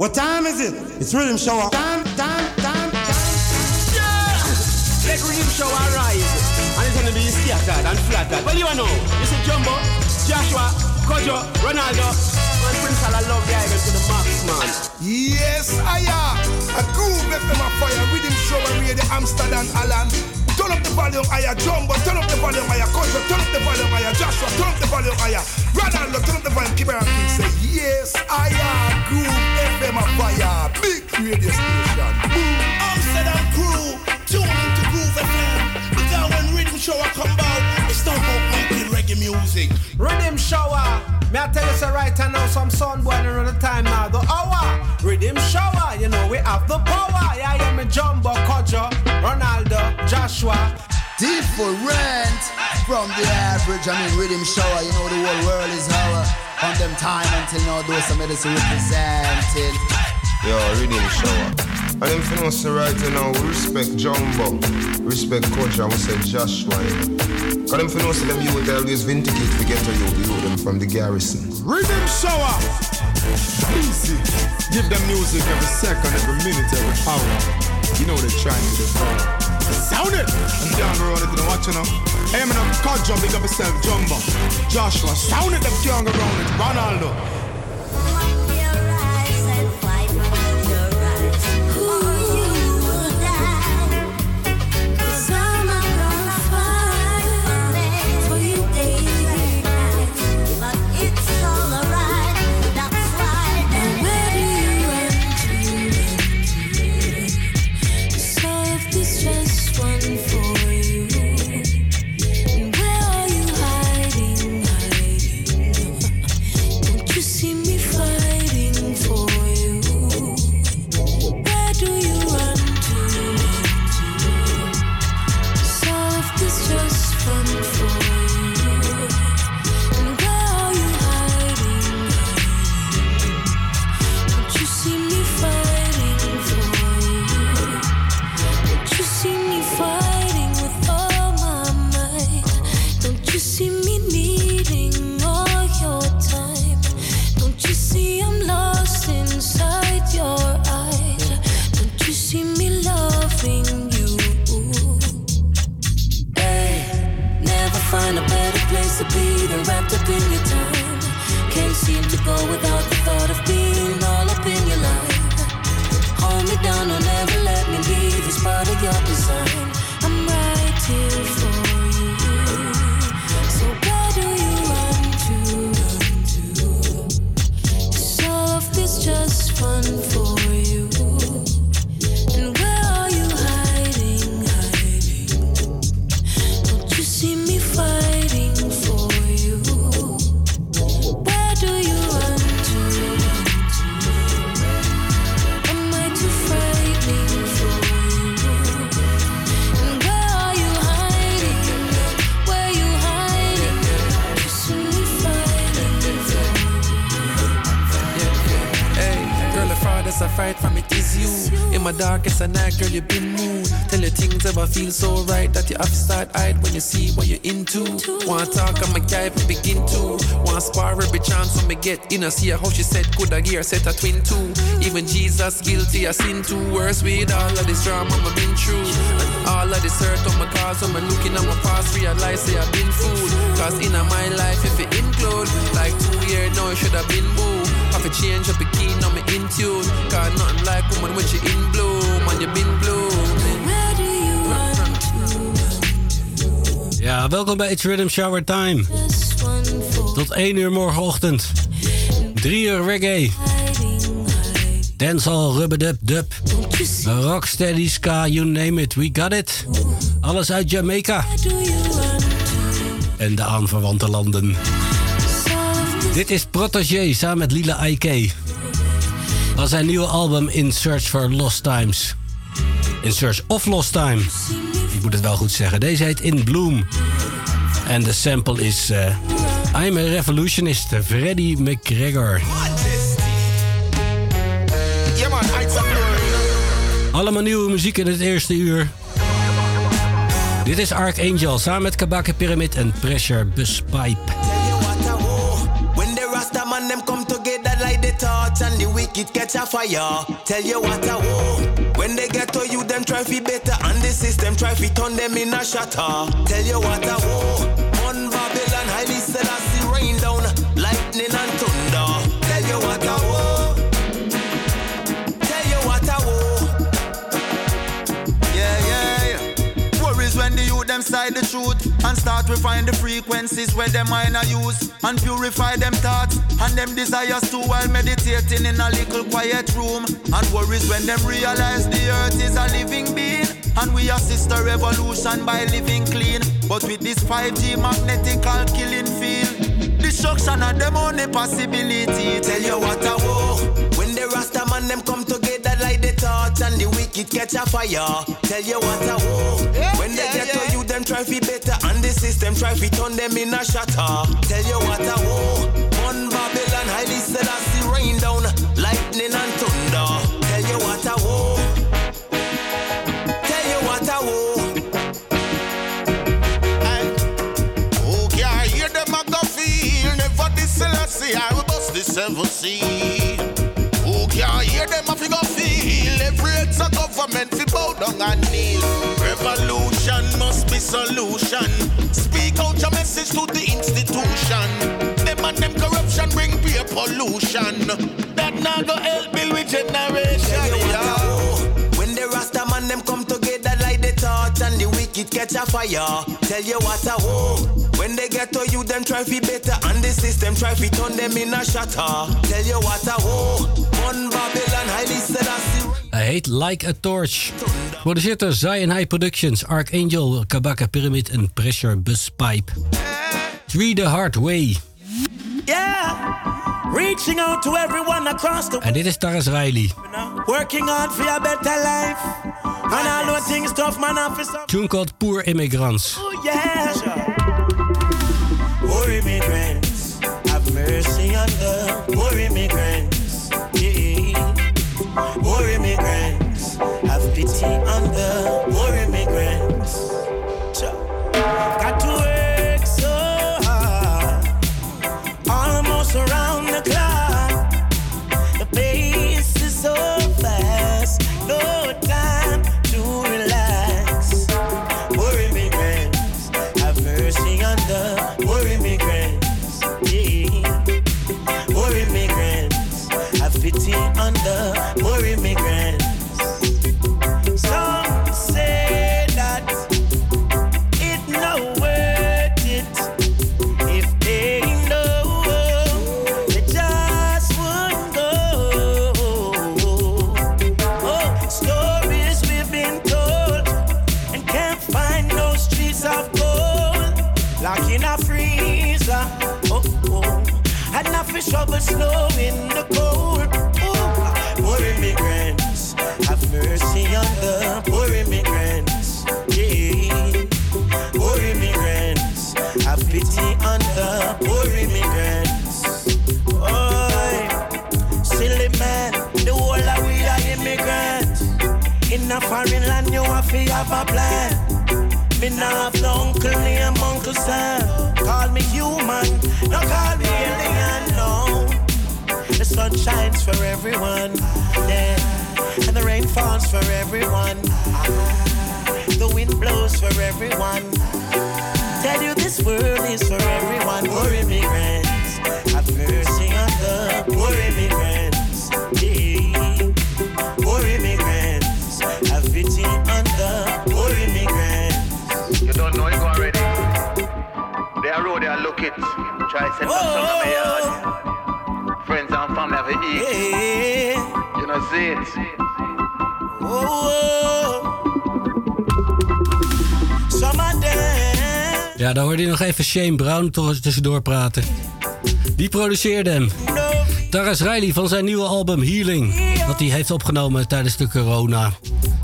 What time is it? It's rhythm show. Time, time, time, time. Yeah! Let rhythm show arise. And it's gonna be scattered and flattered. Well, you know, this is Jumbo, Joshua, Kojo, Ronaldo, and Prince I love the island to the max, man. Yes, I am. A groove FM a fire. Rhythm show and radio Amsterdam, Alan. Turn up the volume higher, Jumbo. Turn up the volume higher, Kojo. Turn up the volume higher, Joshua. Turn up the volume higher. Ronaldo, turn up the volume. Keep it on. Say, yes, I am. Groove FM a fire. Big radio station. Boom. Amsterdam crew, tune into Groove FM. Because when rhythm show I come out, it's about making reggae music. Riddim shower. Me I tell you so right I know some sun boy around the time now. The hour. Riddim shower. You know we have the power. Yeah, yeah, me Jumbo, Kojo, Ronaldo, Joshua. Different from the average. I mean, riddim shower. You know the whole world is our. From them time until now, those some medicine representing. Yo, riddim shower. And them know say right you now, we respect Jumbo, respect Coach, and we say Joshua. You know. Cause them youth they always vindicate to get to you, the youth them from the garrison. Riddim shower. Easy. Give them music every second, every minute, every hour. You know they're trying to do Sound it! I'm down the road, you know what you know. Hey, man, I'm Jumbo, big up yourself, Jumbo. Joshua, sound it, them can't around it. Ronaldo. Seem to go without the thought of being all up in your life. Hold me down, don't ever let me leave. It's part of your In my darkest at night, girl, you been mood. Tell you things ever feel so right that you have to start hide when you see what you're into. Wanna talk, I'm a guy if begin to. Wanna spar every chance I me get in. I see how she said, could I gear set a twin two. Even Jesus guilty, I sin too. Worse with all of this drama I've been through. And all of this hurt on my cause, I'm looking at my past, realize say I've been fooled. Cause in my life, if it include, like two years now, should have been boo. Have to change up a key, now me in tune. Cause nothing like woman when she in bloom, and you been blooming. Where do you run Ja, welkom bij It's Rhythm Shower Time. Tot 1 uur morgenochtend. 3 uur reggae. Dancehall, rubber-dub, dub. Rocksteady, ska, you name it, we got it. Alles uit Jamaica. En de aanverwante landen. Dit is Protégé samen met Lila IK. Van zijn nieuwe album In Search for Lost Times. In Search of Lost Time. Ik moet het wel goed zeggen. Deze heet In Bloom. En de sample is eh, I'm a Revolutionist, Freddie McGregor. Allemaal nieuwe muziek in het eerste uur. Dit is Archangel samen met Kabake Pyramid en Pressure Buspipe. Torch and the wicked catch a fire. Tell you what I want. When they get to you, them try fi better, and the system try fi turn them in a shatter. Tell you what I want. Them side the truth and start refine the frequencies where them are use and purify them thoughts and them desires too while meditating in a little quiet room. And worries when them realize the earth is a living being and we assist a revolution by living clean. But with this 5G magnetical killing field, destruction of them only possibility. Tell you what I want. When the Rasta man them come together torch and the wicked catch a fire. Tell you what I want. when they get to you, them try fi better and the system try fi turn them in a shatter. Tell you what I want. On Babylon, Haile Selassie rain down, lightning and thunder. Tell you what I want. Tell you what I want. Who can hear them a go feel? Never this Selassie, I will bust the seven seal. Fi? Every a government fi bow down and kneel. Revolution must be solution. Speak out your message to the institution. Them and them corruption bring peer pollution. That not go help build with generation. What yeah. When the Rasta man them come together like the torch and the wicked catch a fire. Tell you what I want. When they get to you, them try fi better and the system try fi turn them in a shatter. Tell you what I want. On Babylon, Haile Selassie. Hij heet Like a Torch. Produceert Zion High Productions, Archangel, Kabaka Pyramid en Pressure Busspipe. Three the Hard Way. Yeah, reaching out to everyone across the En dit is Tarrus Riley. working hard for a better life. Tune called Poor Immigrants. Oh yeah. Poor immigrants, have mercy on the poor immigrants. Have a plan. Me nah have no uncle named Uncle Sam. Call me human, no call me alien, no. The sun shines for everyone, yeah. And the rain falls for everyone. The wind blows for everyone. Tell you this world is for everyone. Poor immigrants, have mercy on the poor immigrants. Try send some song to my yard. Friends and family have to eat. You know see it. Some of them Ja, daar hoorde je nog even Shane Brown tussendoor praten. Die produceerde hem. Taras Riley van zijn nieuwe album Healing. Wat hij heeft opgenomen tijdens de corona.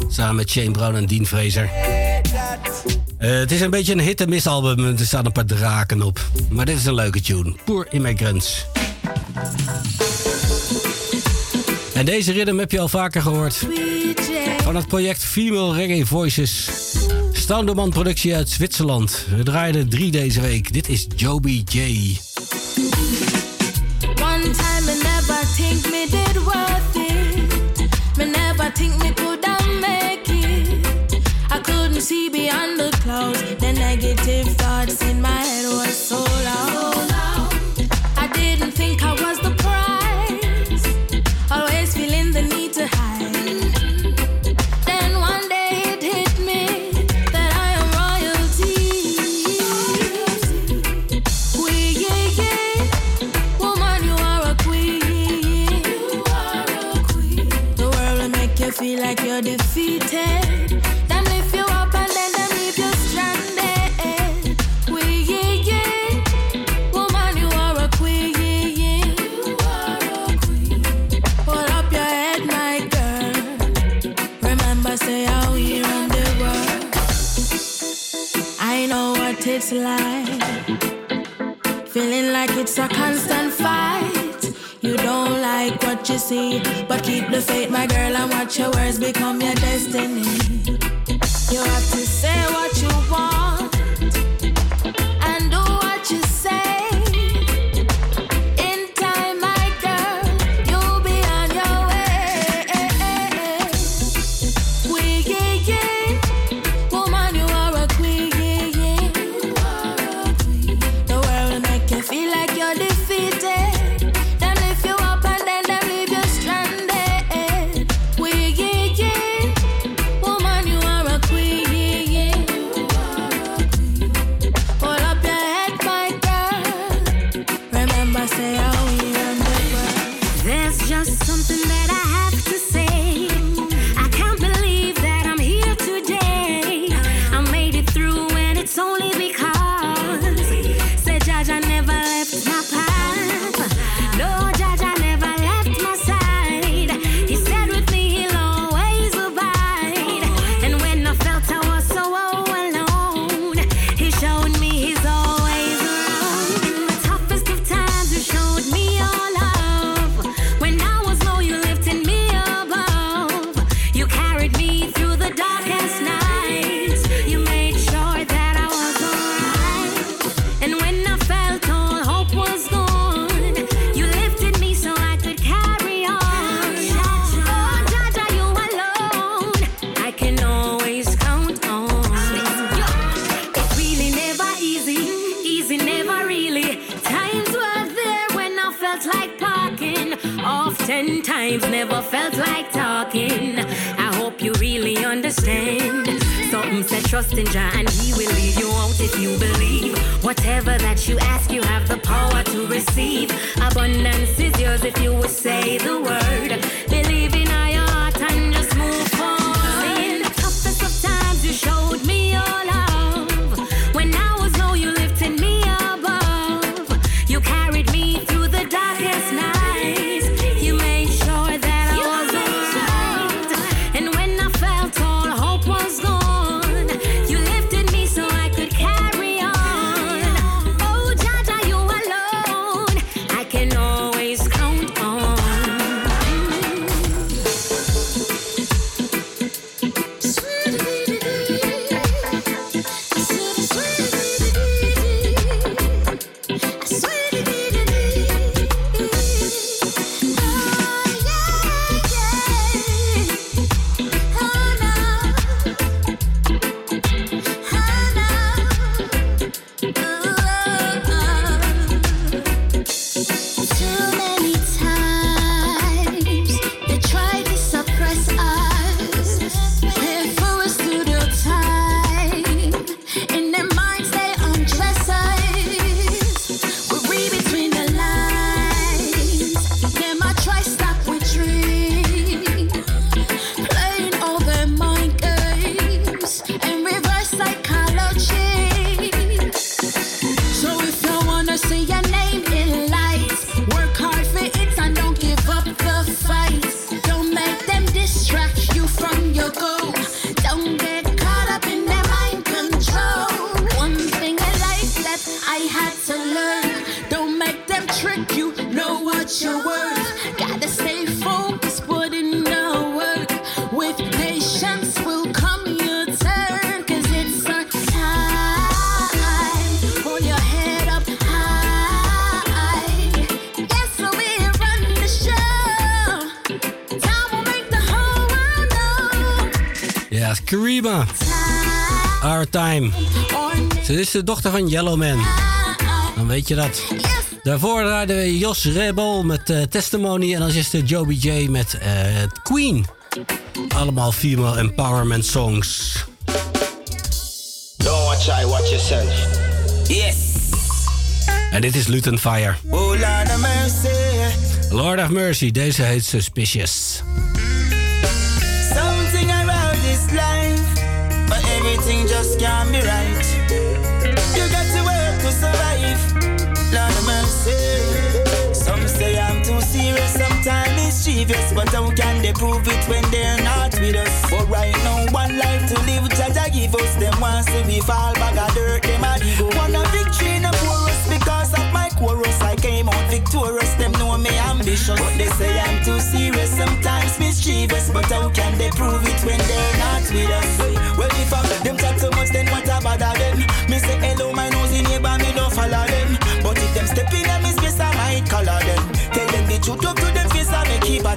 Samen met Shane Brown en Dean Fraser. Eh, het is een beetje een hit-en-miss. Er staan een paar draken op. Maar dit is een leuke tune. Poor Immigrants. En deze rhythm heb je al vaker gehoord. Van het project Female Reggae Voices. Standoman productie uit Zwitserland. We draaiden drie deze week. Dit is Joby J. think we could have make it. I couldn't see beyond the clouds. The negative thoughts in my head were so loud. see. But keep the faith, my girl, and watch your words become your destiny. is de dochter van Yellowman. Dan weet je dat. Daarvoor draaiden we Jos Rebel met eh, Testimony. En dan is eerste Joby J met eh, Queen. Allemaal female empowerment songs. Don't watch I watch yourself. Yes. En dit is Luton Fire. Oh, Lord of Mercy. Lord of Mercy, deze heet Suspicious. Mischievous, but how can they prove it when they're not with us? But right now, one life to live, Jaja give us. Them want see we fall bag of dirt, them a ego. Want a victory in a chorus because of my chorus. I came out victorious, them know me ambitious. But they say I'm too serious, sometimes mischievous, but how can they prove it when they're not with us? Well, if I them chat so much, then what about them? Me say hello, my nosy neighbor, me don't follow them.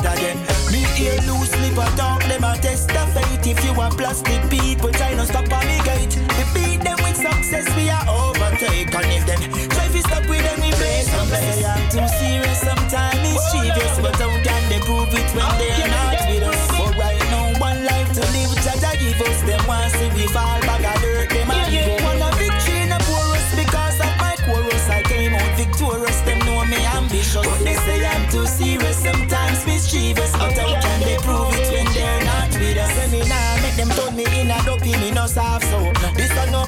I make keep at them. Me ear loose, talk, them a test the fate. If you want plastic people, try not stop on me gate. We beat them with success, we are overtake. And if them try to stop with them, we play some say I'm too serious, sometimes mischievous. But how can they prove it when they're not with us? But right now, one life to live, Jaja give us. Them want see we fall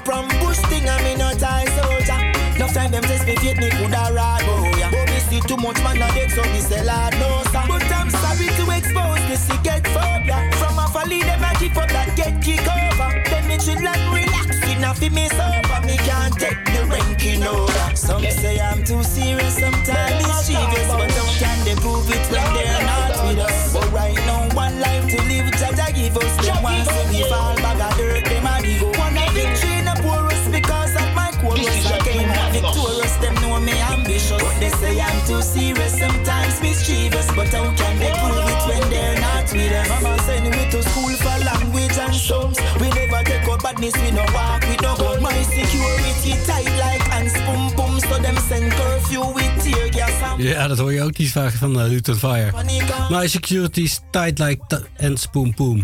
from bush thing, and me no tie soldier. No time them test me fit me coulda ride, oh yeah. But me see too much man a dead, so me say lad no sir. But I'm sorry to expose this to get phobia. From a folly them a keep up that get kick over. Then me chill and relax, enough for me sober. Me can't take the ranking over. Some say I'm too serious, sometimes mischievous, but how can they prove it when they're not with us? But right now, one life too serious, sometimes mischievous, but how can they prove it when they're not with us? Mama send me to school for language and sums. We never take up badness, we no walk, we no gun. My security tight like hands, boom boom, so them send curfew with tear gas and Ja, dat hoor je ook niet vaak van uh, Luton Fire. My security is tight like and spoon boom.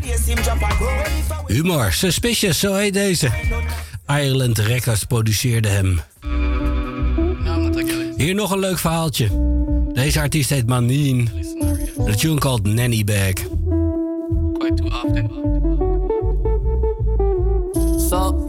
Humor, suspicious, zo heet deze. Ireland Records produceerde hem. Hier nog een leuk verhaaltje. Deze artiest heet Manine. De tune called Nanny Bag. So,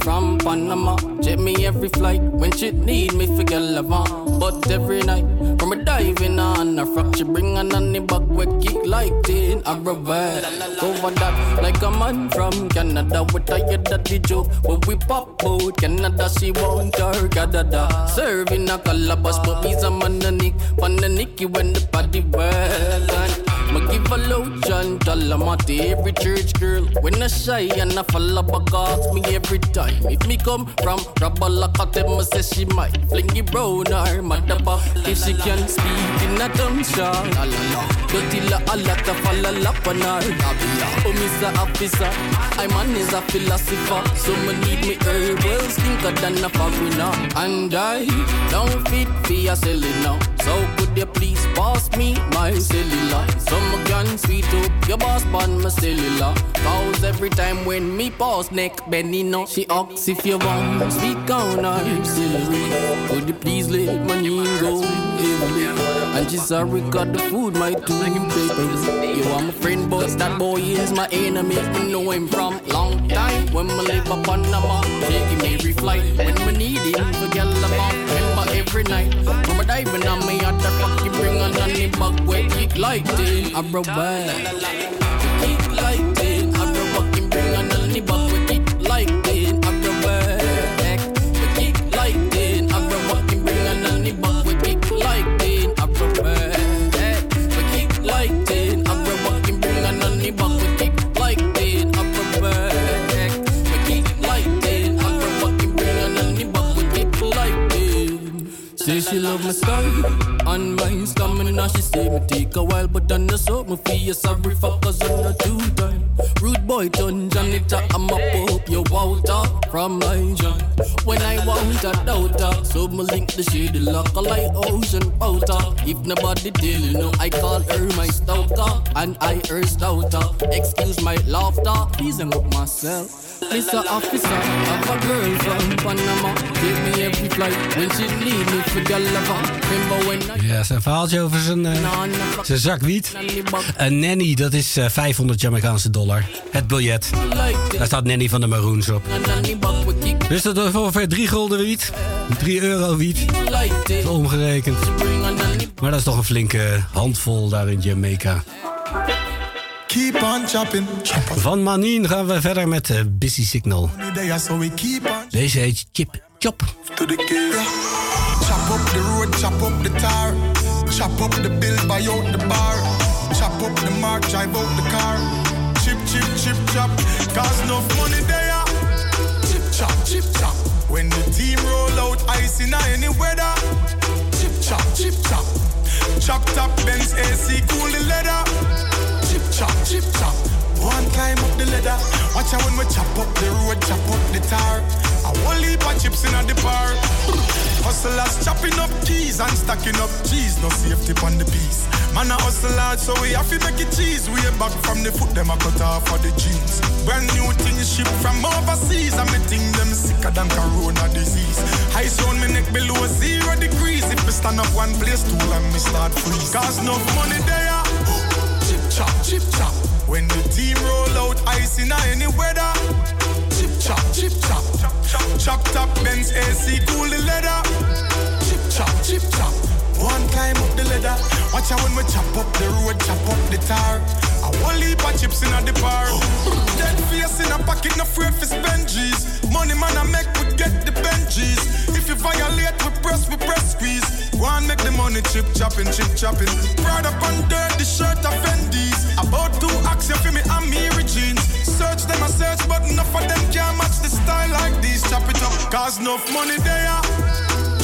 from. Jet me every flight when she need me for girl avant. Uh. But every night, from a diving on a she bring a nanny back we kick like tin a rubber. Over that, like a man from Canada. We tired of the joke when we pop out Canada. She want her gadada. Serving a calabash, but me's a man a nick. Pan a nicky when the party well. Me give a load John Talamati every church girl. When I shy and I fall back ask me every time. If me come from Rabalaka them me say she might Fling it brown or madaba If she can speak in a tongue sha La la la. Dirty a lot of a la la panar Oh Mr. Officer I man is a philosopher. So me need me herbal stinker than a foreigner. And I don't fit for a silly now So could you please pass me my cellular? Some can sweet up your boss on my cellular. Cause every time when me pass neck Benny no She asks if you want speak on her celery Could you please let my name go And she sorry got the food my two papers. You are my friend but that boy is my enemy. Me know him from long time. When me live up on the mall Take every flight. When me need him for girl I'm off Remember every night. From a diving on me at the on bug kick I broke back Kick this I broke bring on bug kick like stamina. She say me take a while, but then the soap me feel sorry for cause I'm not too time. Rude boy turn janitor, I'm a pop your water from my joint. When I want a daughter, so me link the shady lock like ocean powder. If nobody tell you know, I call her my stalker and I her stouter. Excuse my laughter, please I'm up myself. Mr. Officer, have a girl from Panama. Give me every flight when she me for Galava. Remember when I... Ja, zijn verhaaltje over zijn, uh, zijn zak wiet. Een nanny, dat is uh, 500 Jamaicaanse dollar. Het biljet. Daar staat nanny van de Maroons op. Dus dat is ongeveer 3 gulden wiet. 3 euro wiet. Omgerekend. Maar dat is toch een flinke handvol daar in Jamaica. Keep on chopping. Van Manien gaan we verder met uh, Busy Signal. Deze heet Chip Chop. To the. Chop up the road, chop up the tar. Chop up the bill, buy out the bar. Chop up the mark, drive out the car. Chip, chip, chip, chop. Cause enough money there. Chip, chop, chip, chop. When the team roll out ice in any weather. Chip, chop, chip, chop. Chop top Benz AC, cool the leather. Chop, chip, chop. One climb up the ladder. Watch out when we chop up the road, chop up the tar. I whole heap of chips in the bar. Hustlers chopping up keys and stacking up cheese. No safety on the piece. Man a hustle hard, so we have to make it cheese. Way back from the foot, them a cut off for the jeans. Brand new thing ship from overseas. And me think them sicker than corona disease. High sound me neck below zero degrees. If me stand up one place too long, me start freeze. Cause no money there. Chop, chip chop. When the team roll out ice in any weather. Chip chop, chip chop. Chop top Benz AC, cool the leather. Chip chop, chip chop. One climb up the ladder. Watch out when we chop up the road, chop up the tar. I whole heap of chips in the bar. Dead face in a pocket, no afraid for spend G's. Money man I chip chopping, chip chopping. Proud up on dirty shirt of Fendi. About two acts, you feel me, I'm Mary jeans. Search them, I search, but enough of them can't match the style like these. Chop it up, cause enough money there.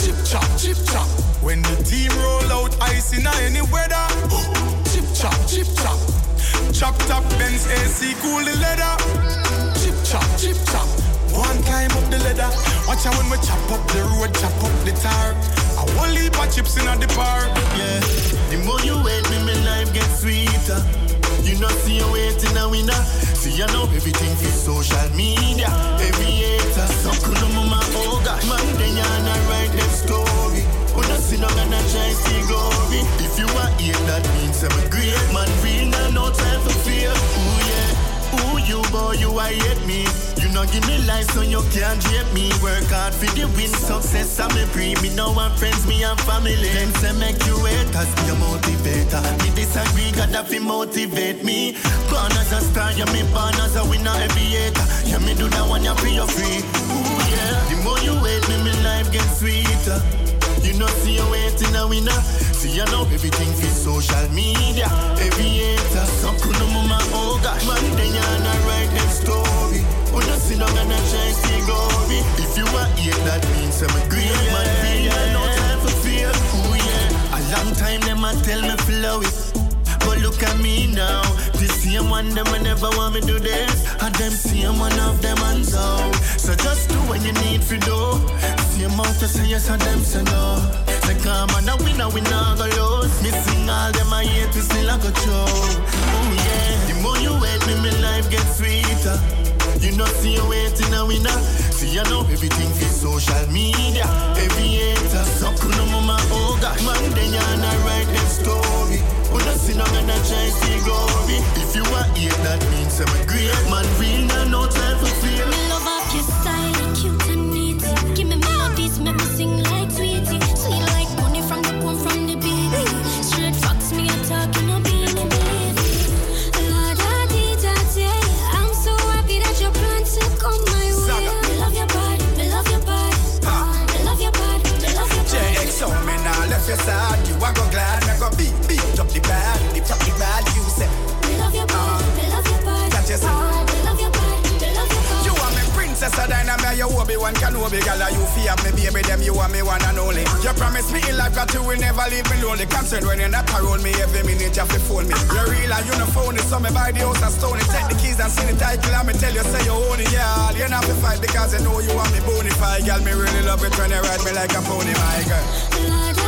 Chip chop, chip chop. When the team roll out ice in any weather. Chip chop, chip chop. Chop top Benz AC, cool the leather. Chip chop, chip chop. One climb up the ladder. Watch out when we chop up the road, chop up the tar. I whole heap of chips in the park. Yeah. The more you wait, me, my life gets sweeter. You know, see you waiting a winner. See, you know everything for social media. Every hater, so cool, mama, oh gosh. Man, then you're not write them story. When I see no gonna try see glory. If you are here, that means I'm a great man. Real, no time for fear. Ooh, yeah. Ooh, you boy, you I hate me. You know give me life so you can't drape me. Work hard for the win, success I'm a pre. Me no want friends, me and family. Them say make you wait, cause me a motivator. Me disagree, God have to motivate me. Born as a star, yeah, me born as a winner, aviator. Yeah, me do that one, you free, you free. Ooh, yeah. The more you wait, me, me life gets sweeter. You know, see you waiting a winner. See, you know everything for social media. Aviator, so cool, mama, oh gosh. Man, then you're not write them story. You see no gonna see glory. If you are here, that means I'm a great man. Feel no time for fear. Ooh, yeah. A long time them a tell me flow it. But look at me now. The same one them I never want me do this. And them same one of them hands out. So just do what you need to do. Same mouth to say yes and them say no. Say come on, now we know we not go lose. Missing all them I hate, we still a go through. Oh yeah. The more you wait, me, my life gets sweeter. You know, see you waiting a winner. See, you know everything for social media. Aviator, so cool, no mama, oh gosh. Man, then you're not write them story. When I see no gonna try see glory. If you are here, that means I'm a great man. Real, now, no time for fear. Now, left your side. You are go glad, me go beat, beat up the bad, beat up the bad. You say, Me love your body, me love your body. That you say. Me love your body, me love your body. You are me princess of dynamite, you Obi Wan Kenobi, girl. You fear me, baby, them you are me one and only. You promise me in life that you will never leave me lonely. Concerned when you're not parole me every minute you fi phone me. You're real and you no phony, so me buy the house and stone it. Take the keys and see the title and me tell you say you own it, yeah. You not fi fight because you know you want me bonafide, girl. Me really love it when you ride me like a pony, my girl.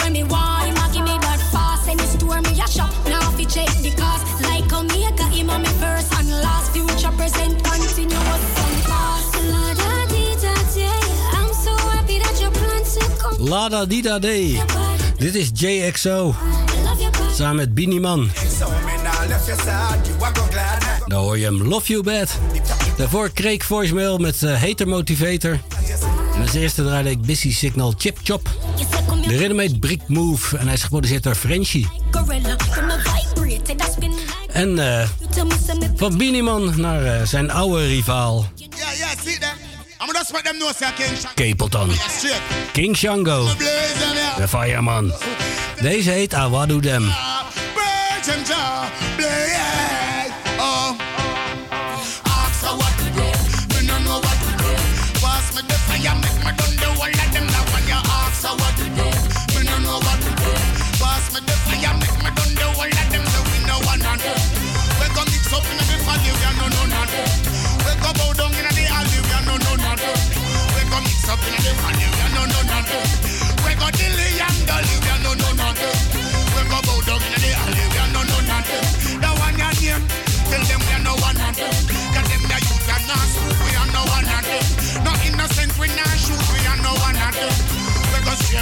Lada Dida Day. Dit is JXO. Samen met Biniman. Daar hoor je hem Love You Bad. Daarvoor voice voicemail met eh, Hater Motivator. En als eerste draaide ik Busy Signal Chip Chop. De met Brick Move. En hij is geproduceerd door Frenchie. En uh, van Biniman naar eh, zijn oude rivaal. Kapelton, King Shango. King Shango. The Fireman. Deze heet Awadu Dem.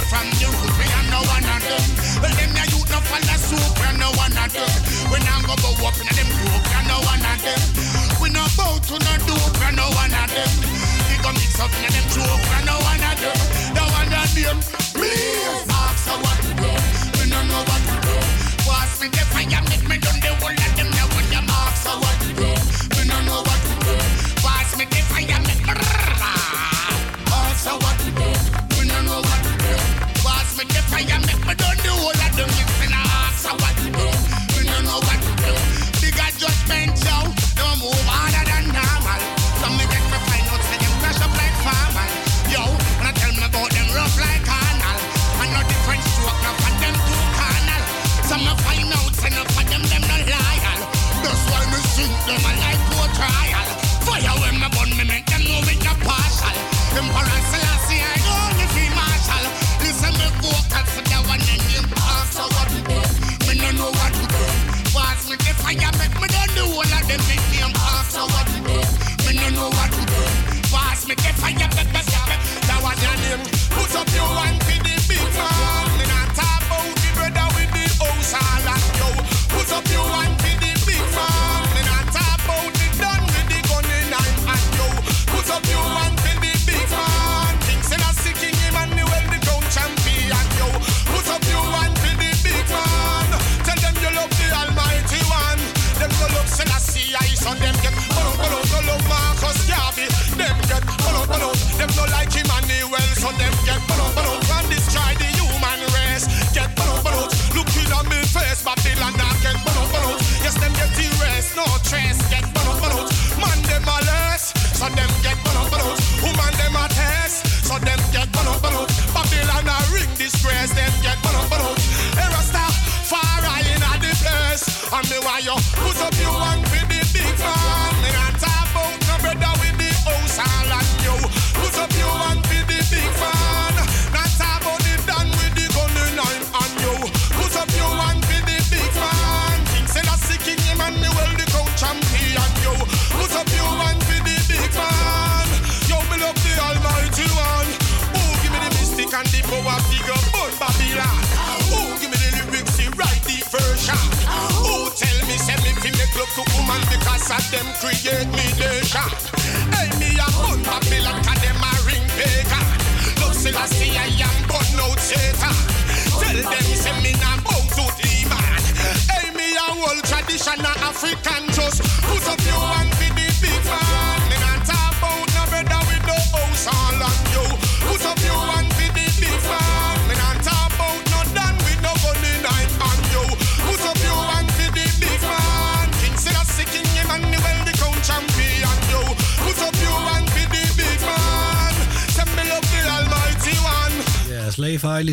hear from you. We are no one of them. Well, them your youth no follow suit. We are no one of them. We not go go up in them group. We are no one of them. We no bow to no do. We are no one of them. We go mix up in them joke. We are no one of them. No one of them. Please ask her what to do. We no know what to do. Pass me the fire, make me done the whole of them. Now when them ask her what to do. whole of them.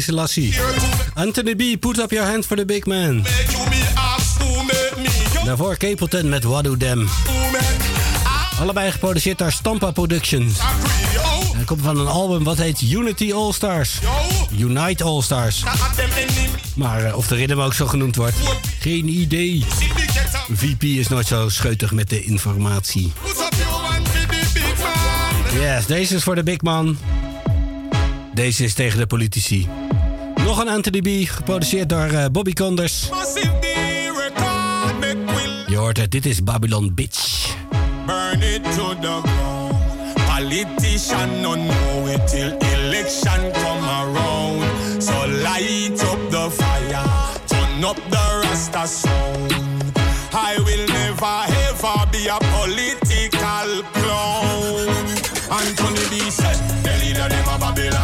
Selassie. Anthony B, put up your hand for the big man. Daarvoor Capleton met Wadu Dem. Allebei geproduceerd door Stampa Productions. Hij komt van een album wat heet Unity All Stars. Unite All Stars. Maar eh, of de ritme ook zo genoemd wordt, geen idee. VP is nooit zo scheutig met de informatie. Yes, deze is voor de big man. Deze is tegen de politici. Nog een Anthony B, geproduceerd door eh, Bobby Conders. Je hoort het, dit is Babylon Bitch. burn it to the ground. Politician don't know it till election come around. So light up the fire, turn up the Rasta sound. I will never ever be a political clown. Anthony B said, the leader a Babylon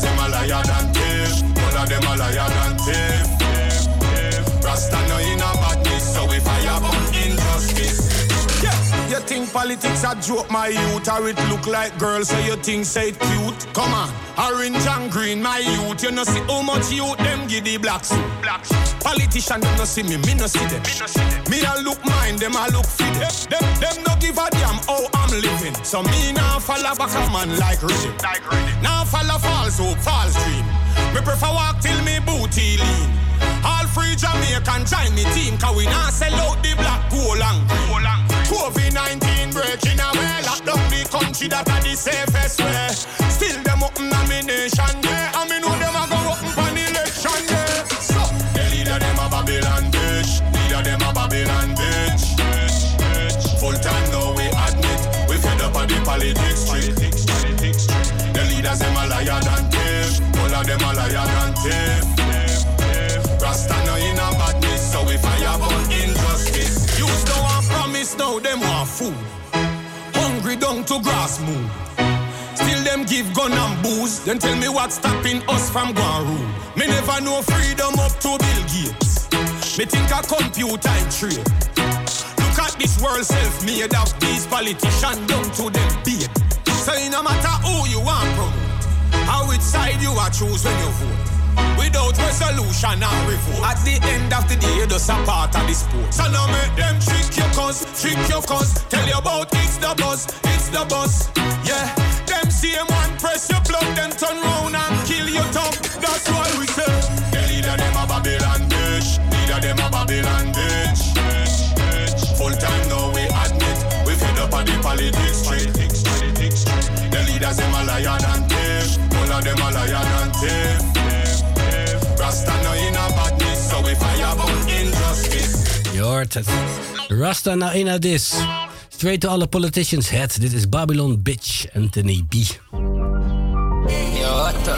them a liar think politics a joke, my youth, or it look like girls, so you think say it cute? Come on, orange and green, my youth, you know see how much youth them give the black suit. Black suit. Politician them no see me, me no see them. Me, no see me a look mine, them a look fit. Them, them, no give a damn how I'm living. So me now follow back a man like rhythm. Like. Now follow false hope, false dream. Me prefer walk till me booty lean. All free Jamaican join me team, cause we now sell out the black gold and green. COVID-19 breaking away, lock down the country that are the safest way. Still them up nomination, yeah. I mean, now them want food. Hungry down to grass move. Still them give gun and booze. Then tell me what's stopping us from going rule. Me never know freedom up to Bill Gates. Me think a computer trade. Look at this world self-made of these politicians down to them beat. So no matter who you want promote, how which side you are choose when you vote. Without resolution and revolt. At the end of the day, you just a part of the sport. So now make them trick your cause, trick your cause. Tell you about it's the buzz, it's the buzz. Yeah, them same one press your plug, then turn round and kill your tongue. That's why we say, the leader them a Babylon bitch, leader them a Babylon bitch. Full time now we admit, we fed up on the politics street. The leaders them a liar than thief, all of them a liar than thief. Rasta no in a badness, so we fire burn injustice. Je hoort het. Rasta na in this. Straight to all the politicians head. Dit is Babylon Bitch, Anthony B. Yo, what the?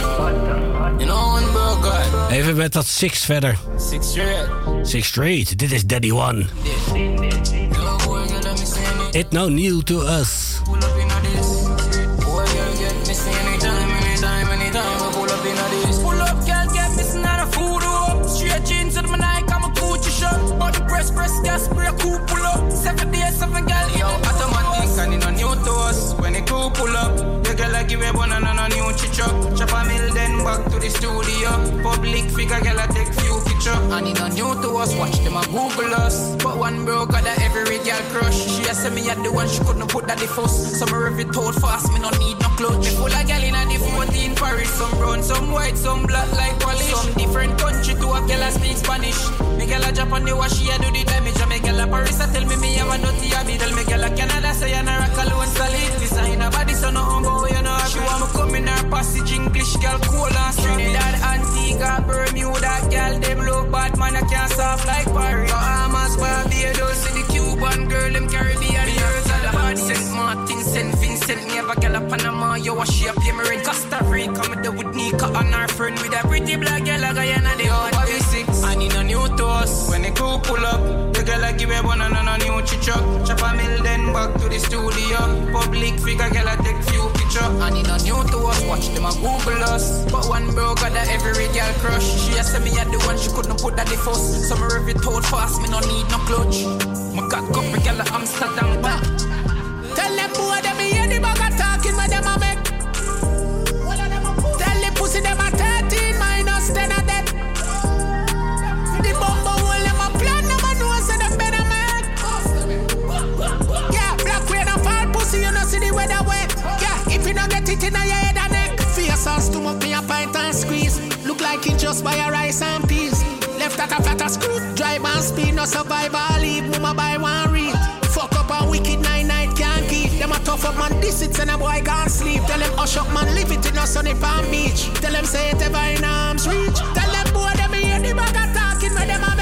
You know one bro, Even met dat Six verder. Six straight. Six straight. Dit is Daddy One. It no new to us. The a one and a new chichuck. Chop a mill, then back to the studio. Public figure, girl, I take picture. And it no new to us. Watch them a Google us. But one bro got that every girl crush. She a say me at the one she couldn't put that the first. Some it out fast, me no need no clutch. Me full of gal in a the 14 Paris. Some brown, some white, some black like polish. Some different country to a girl a speak Spanish. Me gal a Japan, the wash she a do the damage. And me gal a Paris a tell me me have a nutty habit. Tell me gal a Canada say I rock alone solid. Design a body so no humble, you know. She want me come in her passage English gal cool and. Trinidad, Antigua, Bermuda, gal them look bad man I can't soft like Paris. Bahamas, Barbados, see the Cuban girl them Caribbean girls all about Saint Martin, Saint Vincent, me have a gal a Panama, yo a she a pay me rent Costa Rica, me there with Nika and her friend with a pretty black gal a guy Guyana the hot Bobby six, and in a new to us when the crew pull up, the gal a give a one and a new chichuck, chop a mill then back to the studio, public figure gal take few picture, and in a new to us, watch them a Google us, but one bro got that every girl crush, she a say me at the one she couldn't put that the first, so me rev it fast, me no need no clutch, my got couple gal a Amsterdam back. Tell them boy them me any the bag of talking when them a make. Tell the pussy them a 13 minus 10 a dead. The bumbo hole them a plan them a know so them better make. Yeah, black rain a fall pussy you know see the weather wet. Yeah, if you not get it in your head and neck. Fear sauce to up me a pint and squeeze. Look like it just buy a rice and peas. Left at a flat a screw, drive and speed, no survival leave. Mama buy one read tough up man, this and a boy can't sleep. Tell them hush up man, leave it in a sunny palm beach. Tell them say it ever in arms reach. Tell them boy them hear the bag of talking where them a.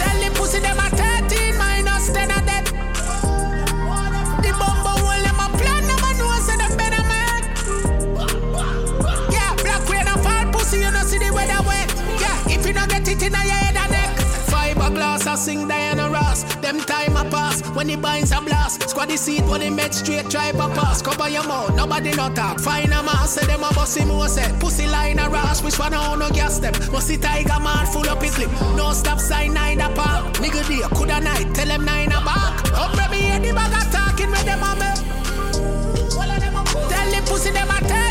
Tell the pussy them a 13 minus 10 of them. The bumbo hole them a plan, them a know say them better make. Yeah, black rain a fall pussy, you know see the weather wet. Yeah, if you don't get it in a your head and neck. Fiberglass, I sing Diana Ross. Them time a pass when the binds a blast. Squad the seat when they met straight, try a pass. Cover your mouth, nobody no talk. Find a man, say them a bossy mo say. Pussy line a Ross, which one on no gas step. Must see tiger man full up his lip. No stop sign nine a park. Nigga dear, coulda night, tell them nine a back. Up me hear the bag a talking with them a me. Tell the pussy them a 13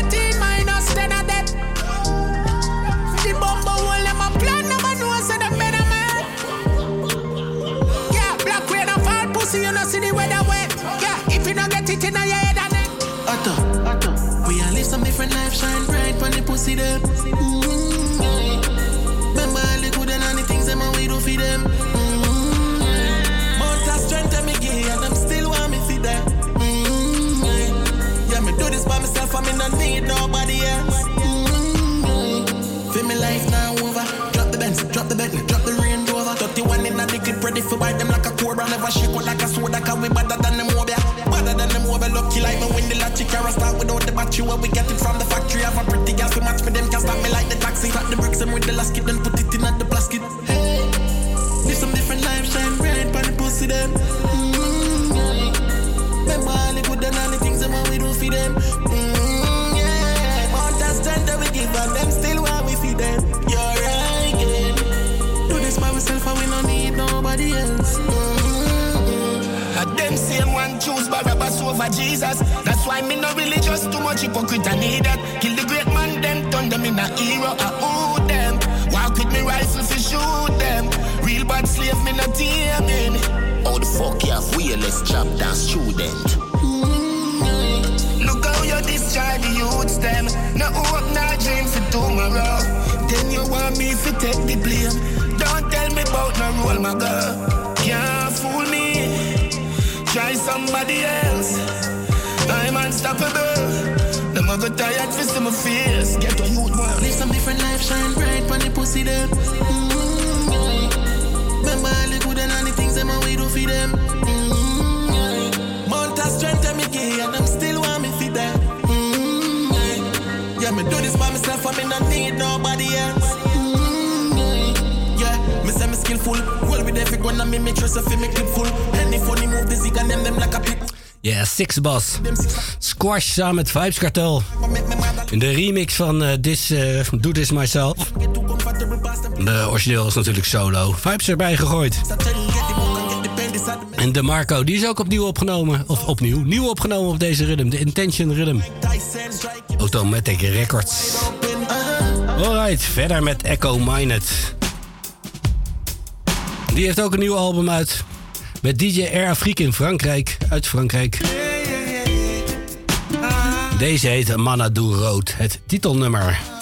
pussy, you know see the weather wet. Yeah, if you don't get it in your head neck. Otto, Otto. We all live some different life, shine bright when the pussy them. Mm-hmm. yeah. Remember all the good and all the things them and we do for them. Mm-hmm. yeah. Mount of strength and me give and them still want me for that. Mm-hmm. yeah. me do this by myself and me not need nobody else. Ready for bite them like a cobra. Never shake out like a soda, cause we better than them over. Better than them over. Lucky like me when the latchy carry start without the battery. Where we get it from the factory. Have a pretty gas to match me, them can stop me like the taxi. Clap the bricks and with the last kid, then put it in at the basket. Hey, live some different life, shine bright, pan the pussy them. Mm-hmm. Remember all the good and all the things them and we do for them. Mm-hmm. yeah, Mount of strength that we give and them still want we feed them. You're right, nobody else. A them same one choose Barabbas over Jesus. That's why me no religious, too much hypocrite I need that. Kill the great man, them turn them in a hero. I owe them. Walk with me rifle fi shoot them. Real bad slave, me not taming. How the fuck you have wheelless job down student? Look how you discharge the youths them. No hope, no dream for tomorrow. Then you want me to take the blame. Don't tell me about no role, my girl. Can't fool me. Try somebody else. I'm unstoppable. Them a go tired for my face. Get a youth one. Live some different life, shine bright when the pussy them. Mm-hmm. Remember all the good and all the things them and we do for them. Mm-hmm. yeah. Mount of strength and me give and them still want me for that. Mm-hmm. yeah. me do this by myself and me not need nobody else. Me say me skillful. Roll with every gun and me make sure so fi me clip full. Any funny move, the zig and them them like a pit. Yeah, Sixbas. Squash samen met Vibes Cartel. In de remix van uh, This, uh, Do This Myself. De origineel is natuurlijk solo. Vibes erbij gegooid. En de Marco, die is ook opnieuw opgenomen. Of opnieuw, nieuw opgenomen op deze rhythm. De Intention Rhythm. Automatic Records. Alright, verder met Echo Minded. Die heeft ook een nieuw album uit. Met DJ Air Afrique in Frankrijk. Uit Frankrijk. Deze heet Manadou Rood. Het titelnummer.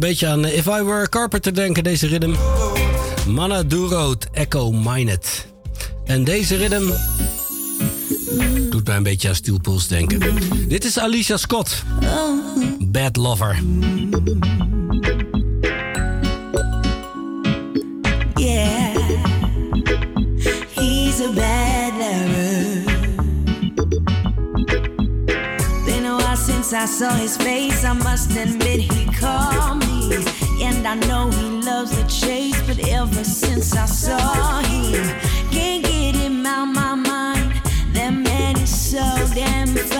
Een beetje aan eh, If I Were a Carpenter denken, deze rhythm. Mana Duro, Echo Minet. En deze rhythm doet mij een beetje aan Steel Pulse denken. Dit is Alicia Scott. Bad Lover. Yeah, bad lover. I saw his face. I must admit he called I know he loves the chase. But ever since I saw him, can't get him out my mind. That man is so damn fine.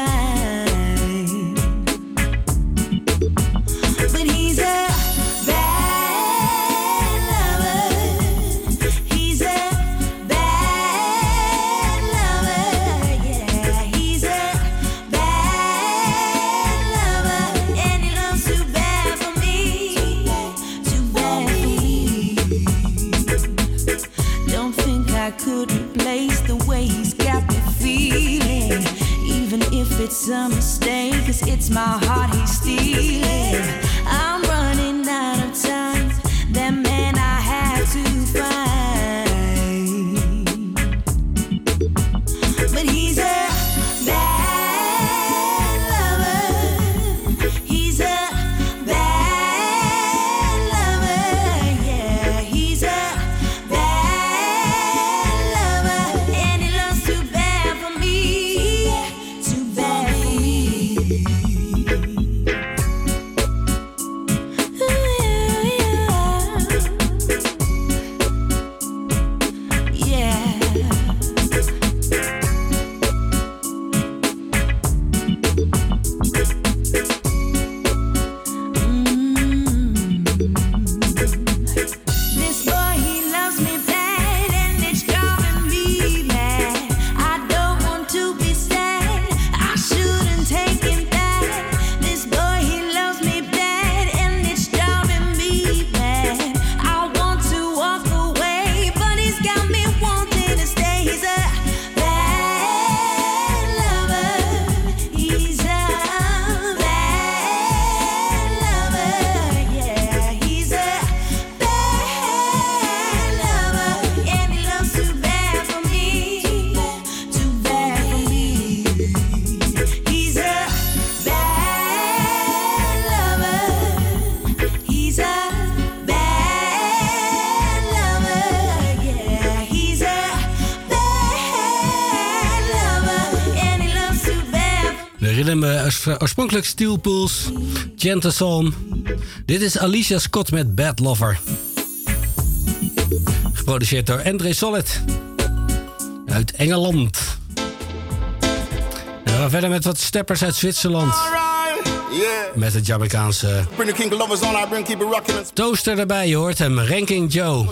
Oorspronkelijk Steel Pulse. Dit is Alicia Scott met Bad Lover. Geproduceerd door Andre Solid. Uit Engeland. En we gaan verder met wat steppers uit Zwitserland. Met het Jamaicaanse toaster erbij. Je hoort hem, Ranking Joe.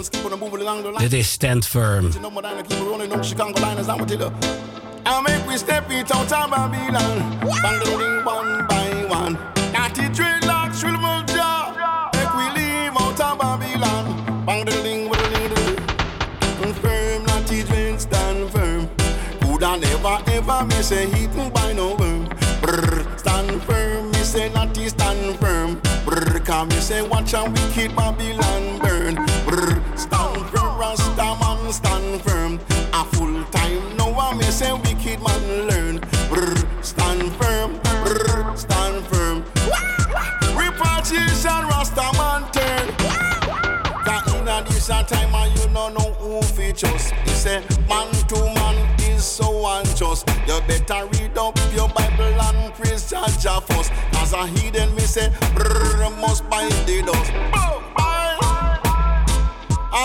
Dit is Stand Firm. No more than I keep it rolling, no Chicago line as I'm with you. I make we step it out of Babylon. Bang the ring one by one. Natty dreadlocks, swivel jaw. Make we leave out of Babylon. Bang the ring, with the ring, the ring. Stand firm, natty dread, stand firm. Could I never ever miss a eaten by no worm. Brr, stand firm, me say natty stand firm. Brr, come me say watch a wicked Babylon burn. Better read up your Bible and praise Jah first. As a heathen me say brr must bite the dust. Boom,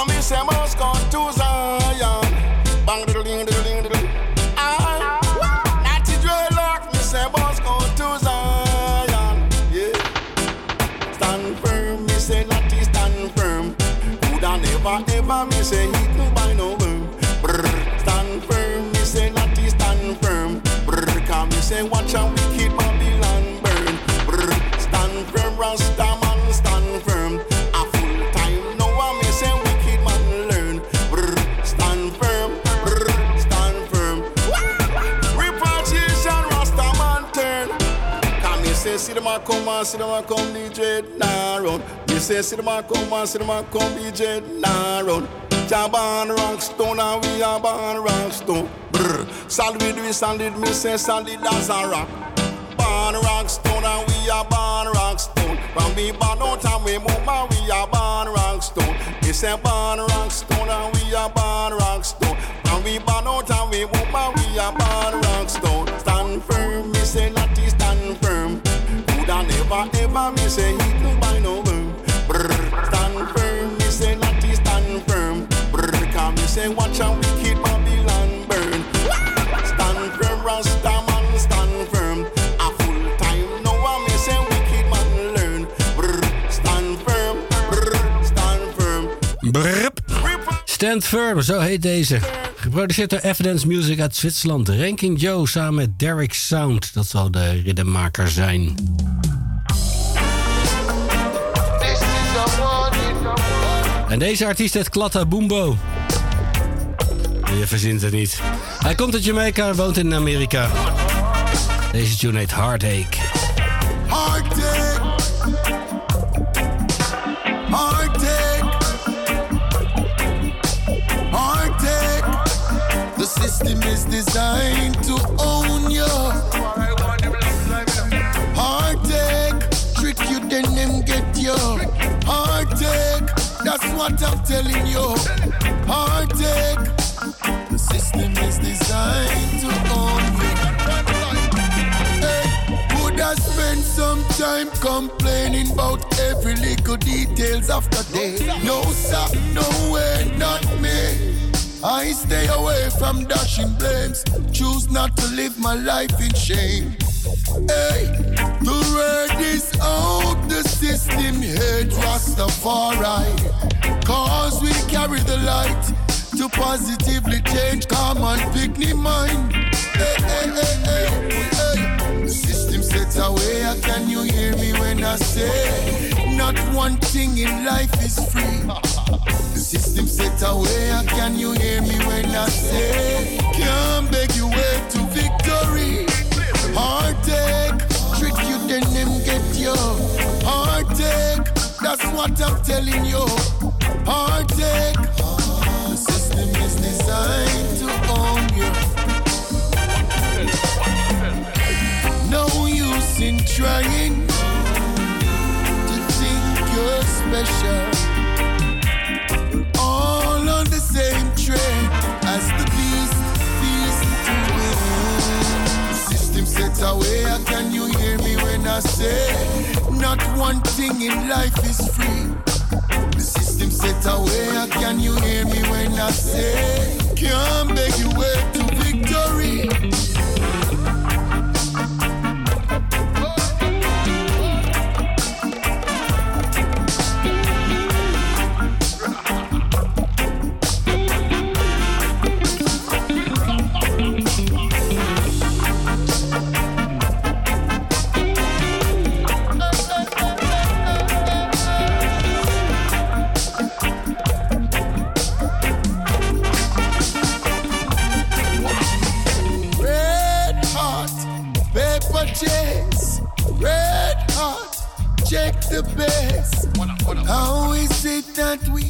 me say must come to Zion. Come and see them a come DJ nah run. Me say see them a come and see them a come DJ nah run. Born rock stone and we are born rock stone. Brr. Solid we solid, me say solid as a rock. Born rock stone and we are born rock stone. From we born out and we move and we are born rock stone. Me say born rock stone and we are born rock stone. And we born out and we move and we are born rock stone. Stand firm, me say not stand firm. Never ever me say he can buy no firm. Brr. Stand firm, me say not stand firm. Brr. Come me say watch out wicked Babylon burn. Stand firm, Rasta man, stand firm. A full time now I me say wicked man learn. Brr. Stand firm, brr. Stand firm. Brrp. Stand Firm, zo heet deze. Geproduceerd door Evidence Music uit Zwitserland. Ranking Joe samen met Derek Sound. Dat zal de ritmemaker zijn. En deze artiest heet Klatta Boombo. Je verzint het niet. Hij komt uit Jamaica en woont in Amerika. Deze tune heet Heartache. Heartache. Heartache. Heartache. The system is designed to own you. What I'm telling you. Heartache. The system is designed to own you. Hey, would I spend some time complaining about every little details the day? No, sir, no way, not me. I stay away from dashing blames. Choose not to live my life in shame. Hey, the word is out, the system head Rastafari. Cause we carry the light to positively change common picnic mind. Hey, hey, hey, hey, hey. The system sets away, can you hear me when I say not one thing in life is free? The system set away, can you hear me when I say can't beg you way to? Heartache, trick you then them get you. Heartache, that's what I'm telling you. Heartache, the system is designed to own you. No use in trying to think you're special. All on the same train as the sets away, can you hear me when I say not one thing in life is free? The system set away, can you hear me when I say can't beg you way to victory?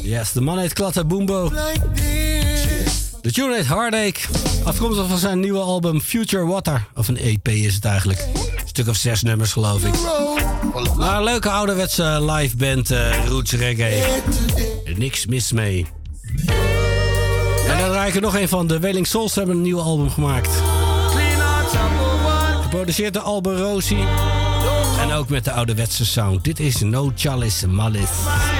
Yes, de man heet Klatta Boombo. De tune heet Heartache. Afkomstig van zijn nieuwe album Future Water. Of een EP is het eigenlijk. Een stuk of zes nummers geloof ik. Maar een leuke ouderwetse live band eh, roots reggae. Niks mis mee. En dan draai ik er nog een van. De Wailing Souls hebben een nieuw album gemaakt. Geproduceerd door Alber Rosie. En ook met de ouderwetse sound. Dit is No Chalice Malice.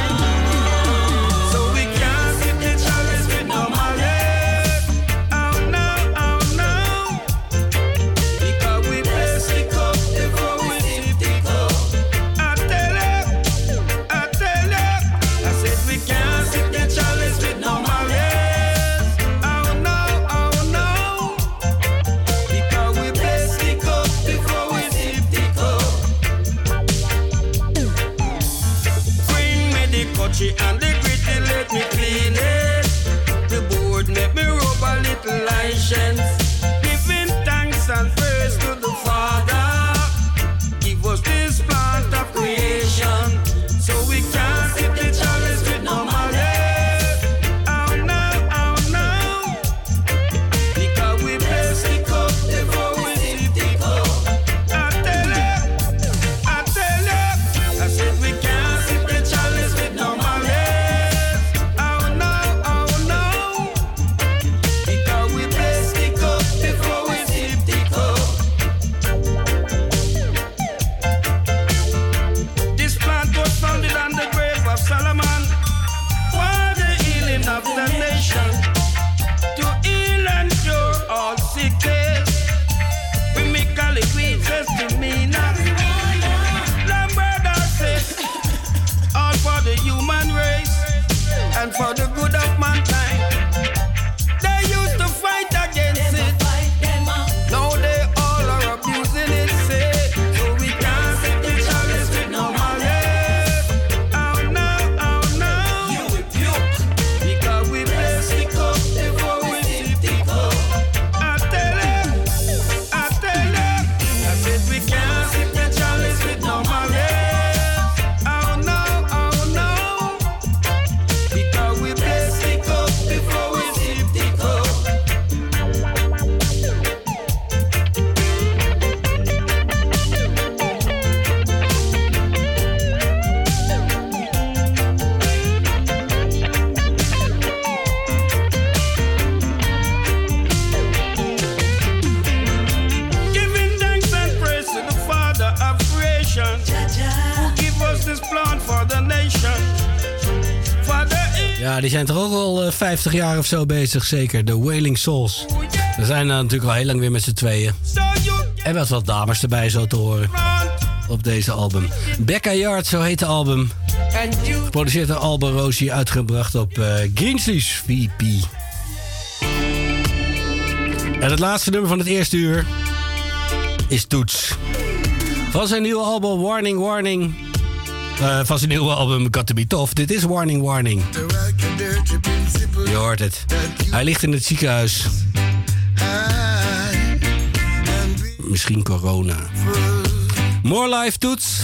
zijn toch ook al 50 eh, jaar of zo bezig, zeker. De Wailing Souls. We zijn er natuurlijk al heel lang weer met z'n tweeën. En wat wat dames erbij zo te horen op deze album. Becca Yard, zo heet de album. Geproduceerd door Alba Rosie, uitgebracht op eh, uh, Greensleeves VP. En het laatste nummer van het eerste uur is Toets. Van zijn nieuwe album Warning Warning. Van zijn nieuwe album Got To Be Tough. Dit is Warning Warning. Je hoort het. Hij ligt in het ziekenhuis. Misschien corona. More life toets.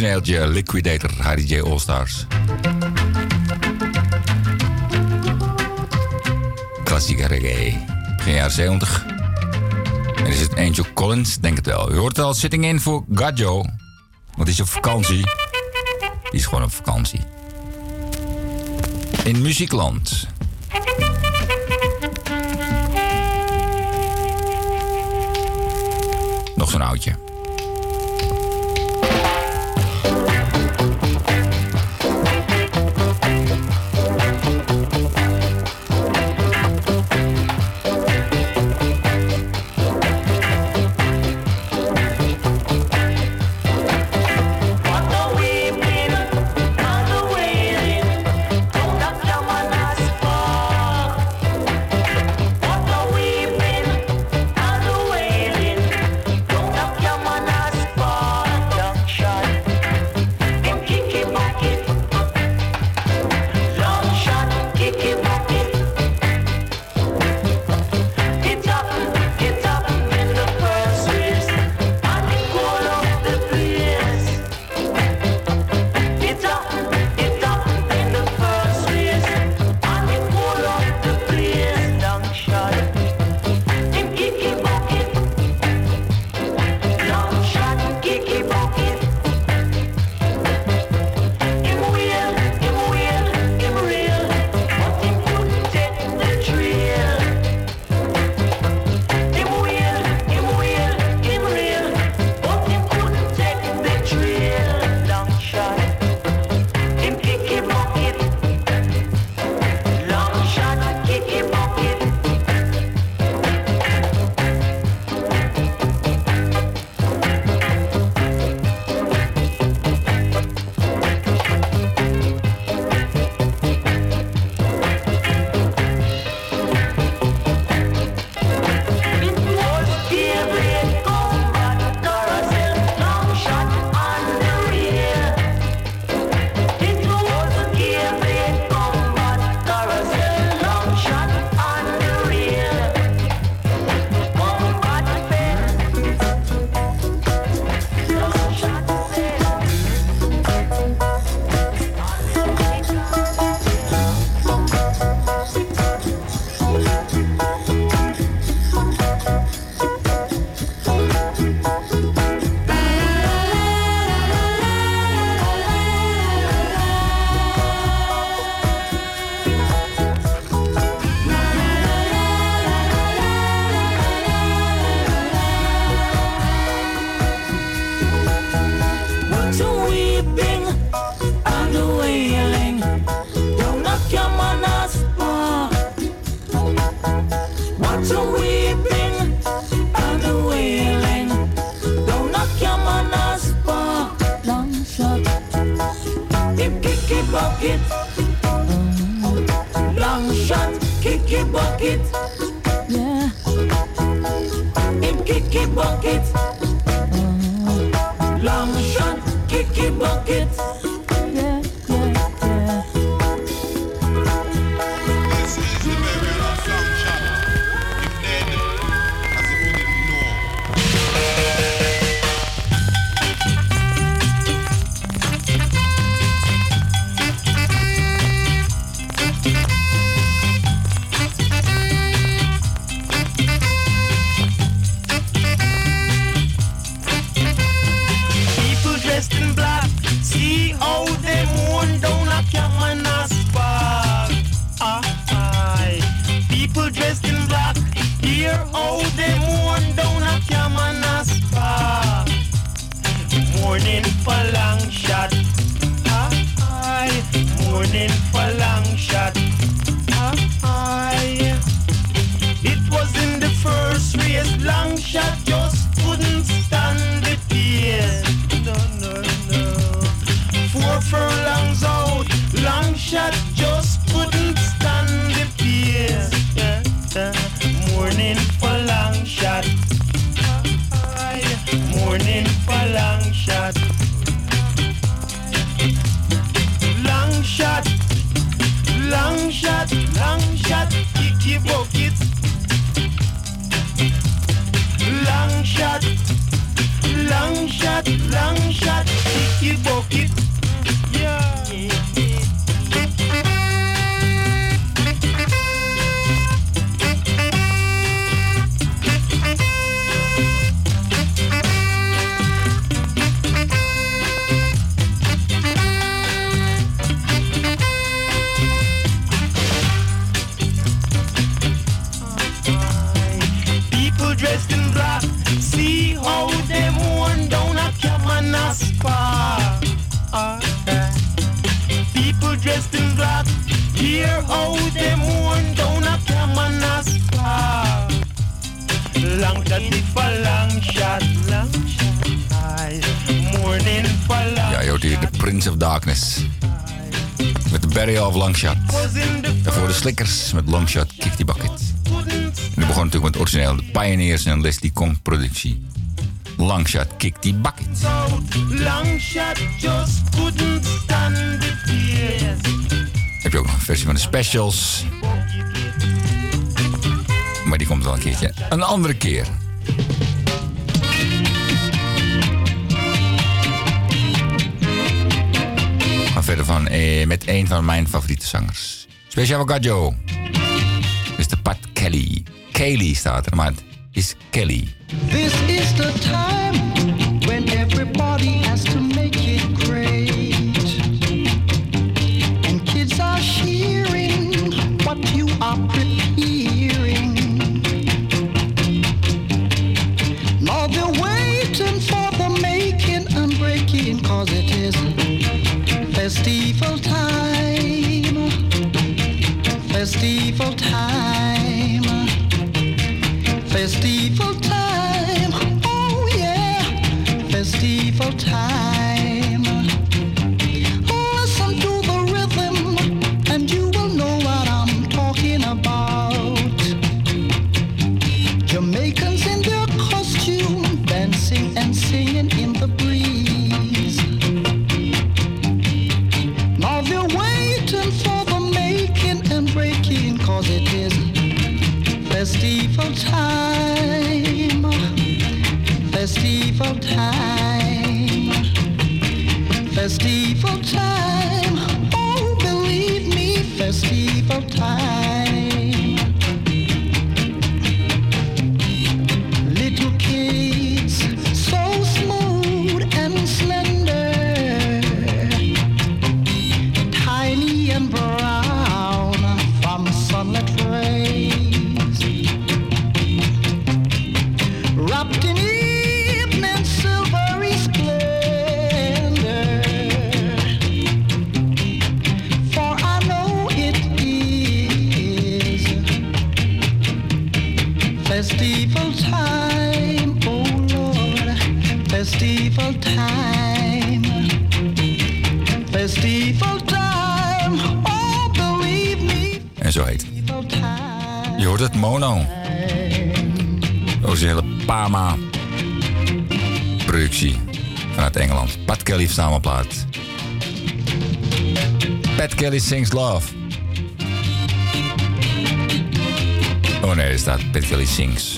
Origineeltje Liquidator, Harry J. All-Stars. Klassieke reggae. Begin jaren 70. En is het Angel Collins? Denk het wel. U hoort het al, sitting in voor Gadjo. Want die is op vakantie. Die is gewoon op vakantie. In Muziekland. Nog zo'n oudje. Pioneers en Leslie Kong productie. Longshot kick die bucket. Longshot just couldn't stand Heb je ook nog een versie van de specials. Maar die komt wel een keertje. Een andere keer. Gaan verder van, eh, met een van mijn favoriete zangers. Special Gaggio. de Pat Kelly. Kelly staat er, maar Kelly. This is the time. Sings Love. Oh nee, er staat Pat Kelly Sings.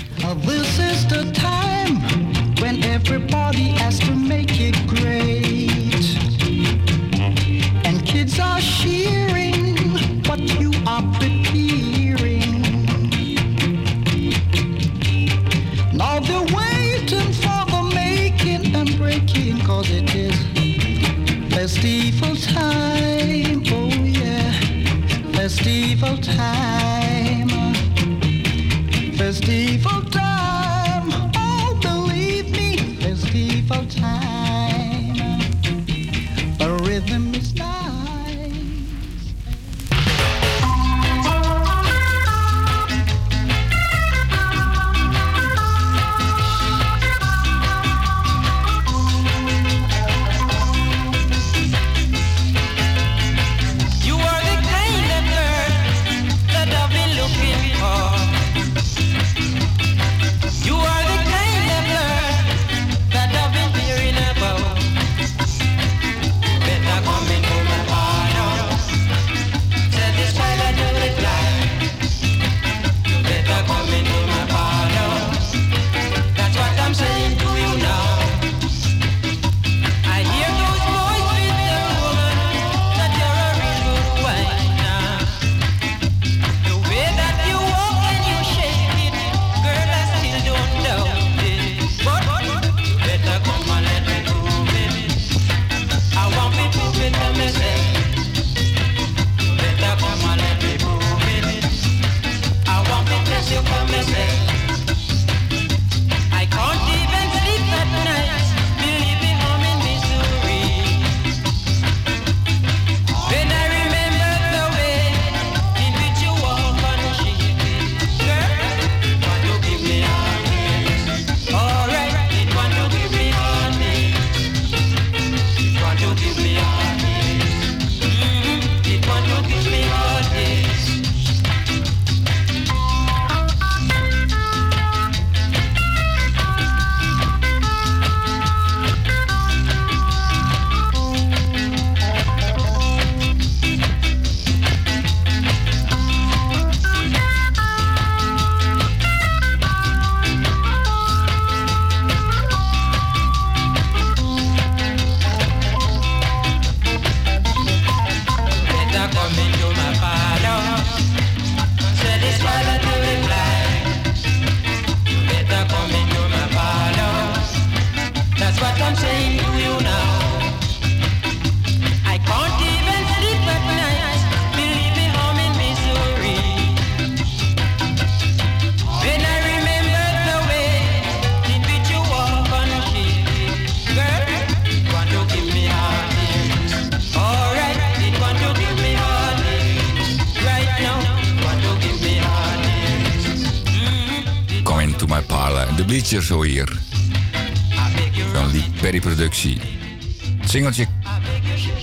singeltje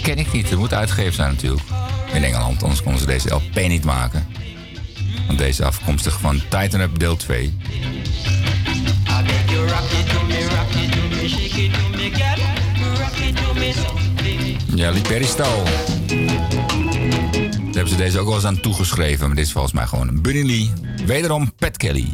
ken ik niet. Het moet uitgegeven zijn natuurlijk. In Engeland, anders konden ze deze LP niet maken. Want deze afkomstig van Titan Up deel 2. Ja, Perry Stahl. Daar hebben ze deze ook wel eens aan toegeschreven. Maar dit is volgens mij gewoon een Bunny Lee. Wederom Pat Kelly.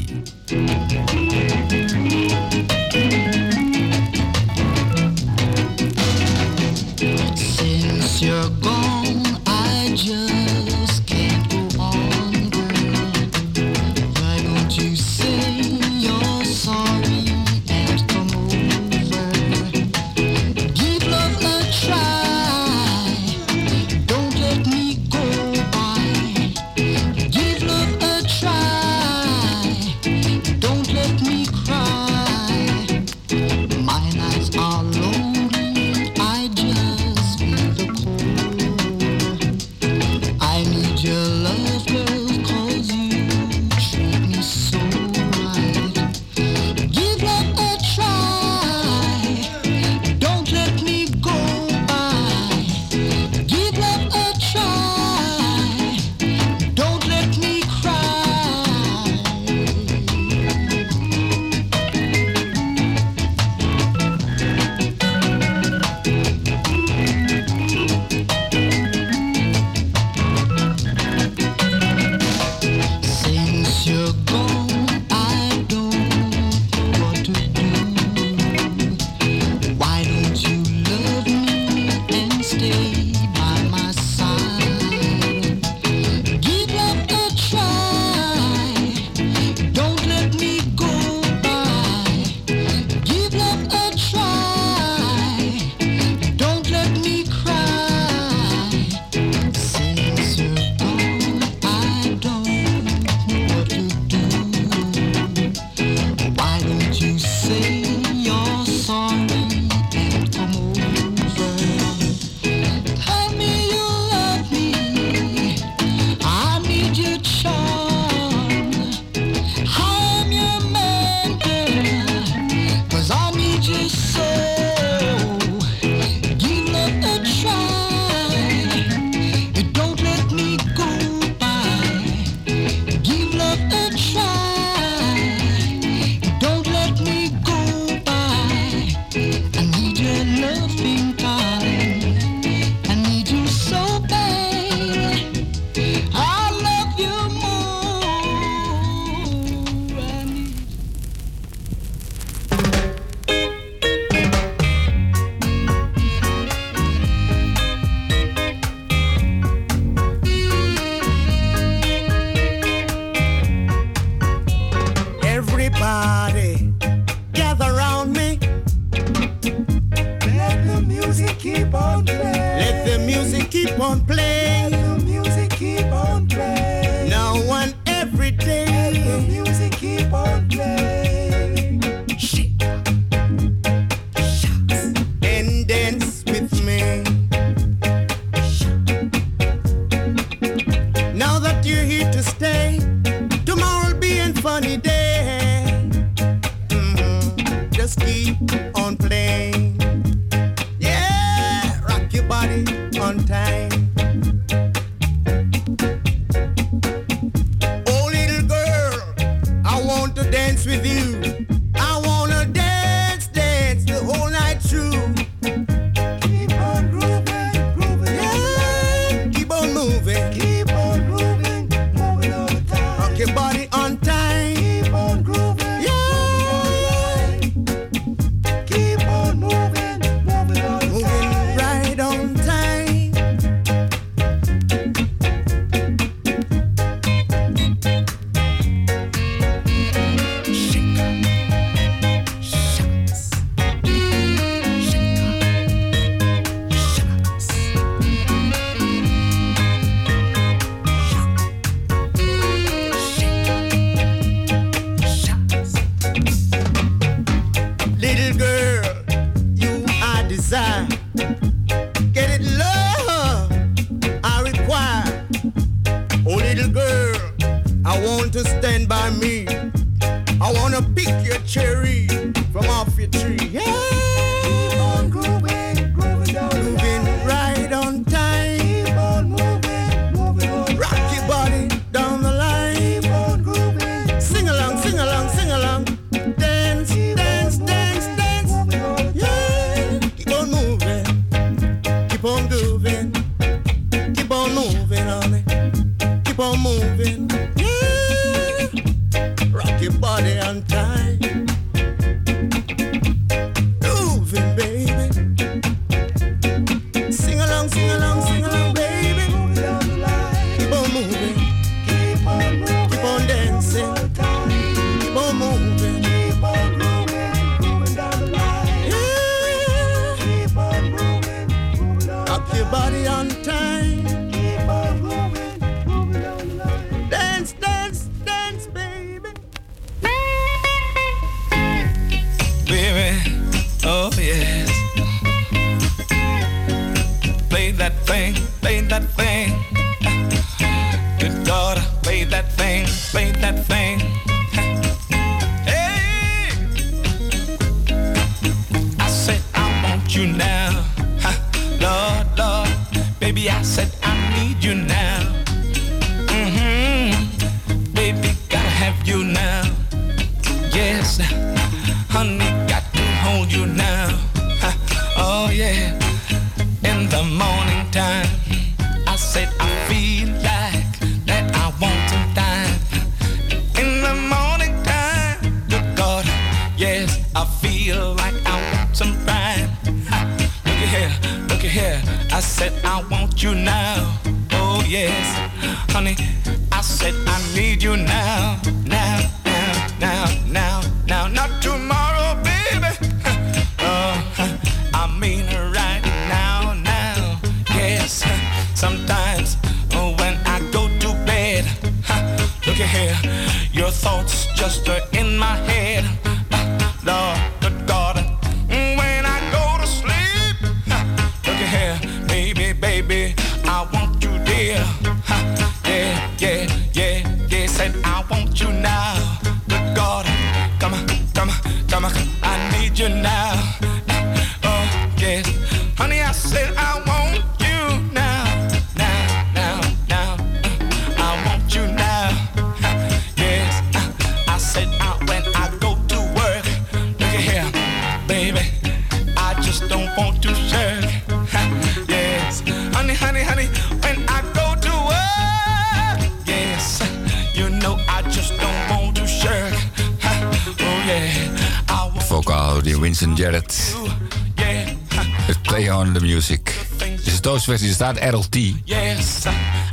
RLT.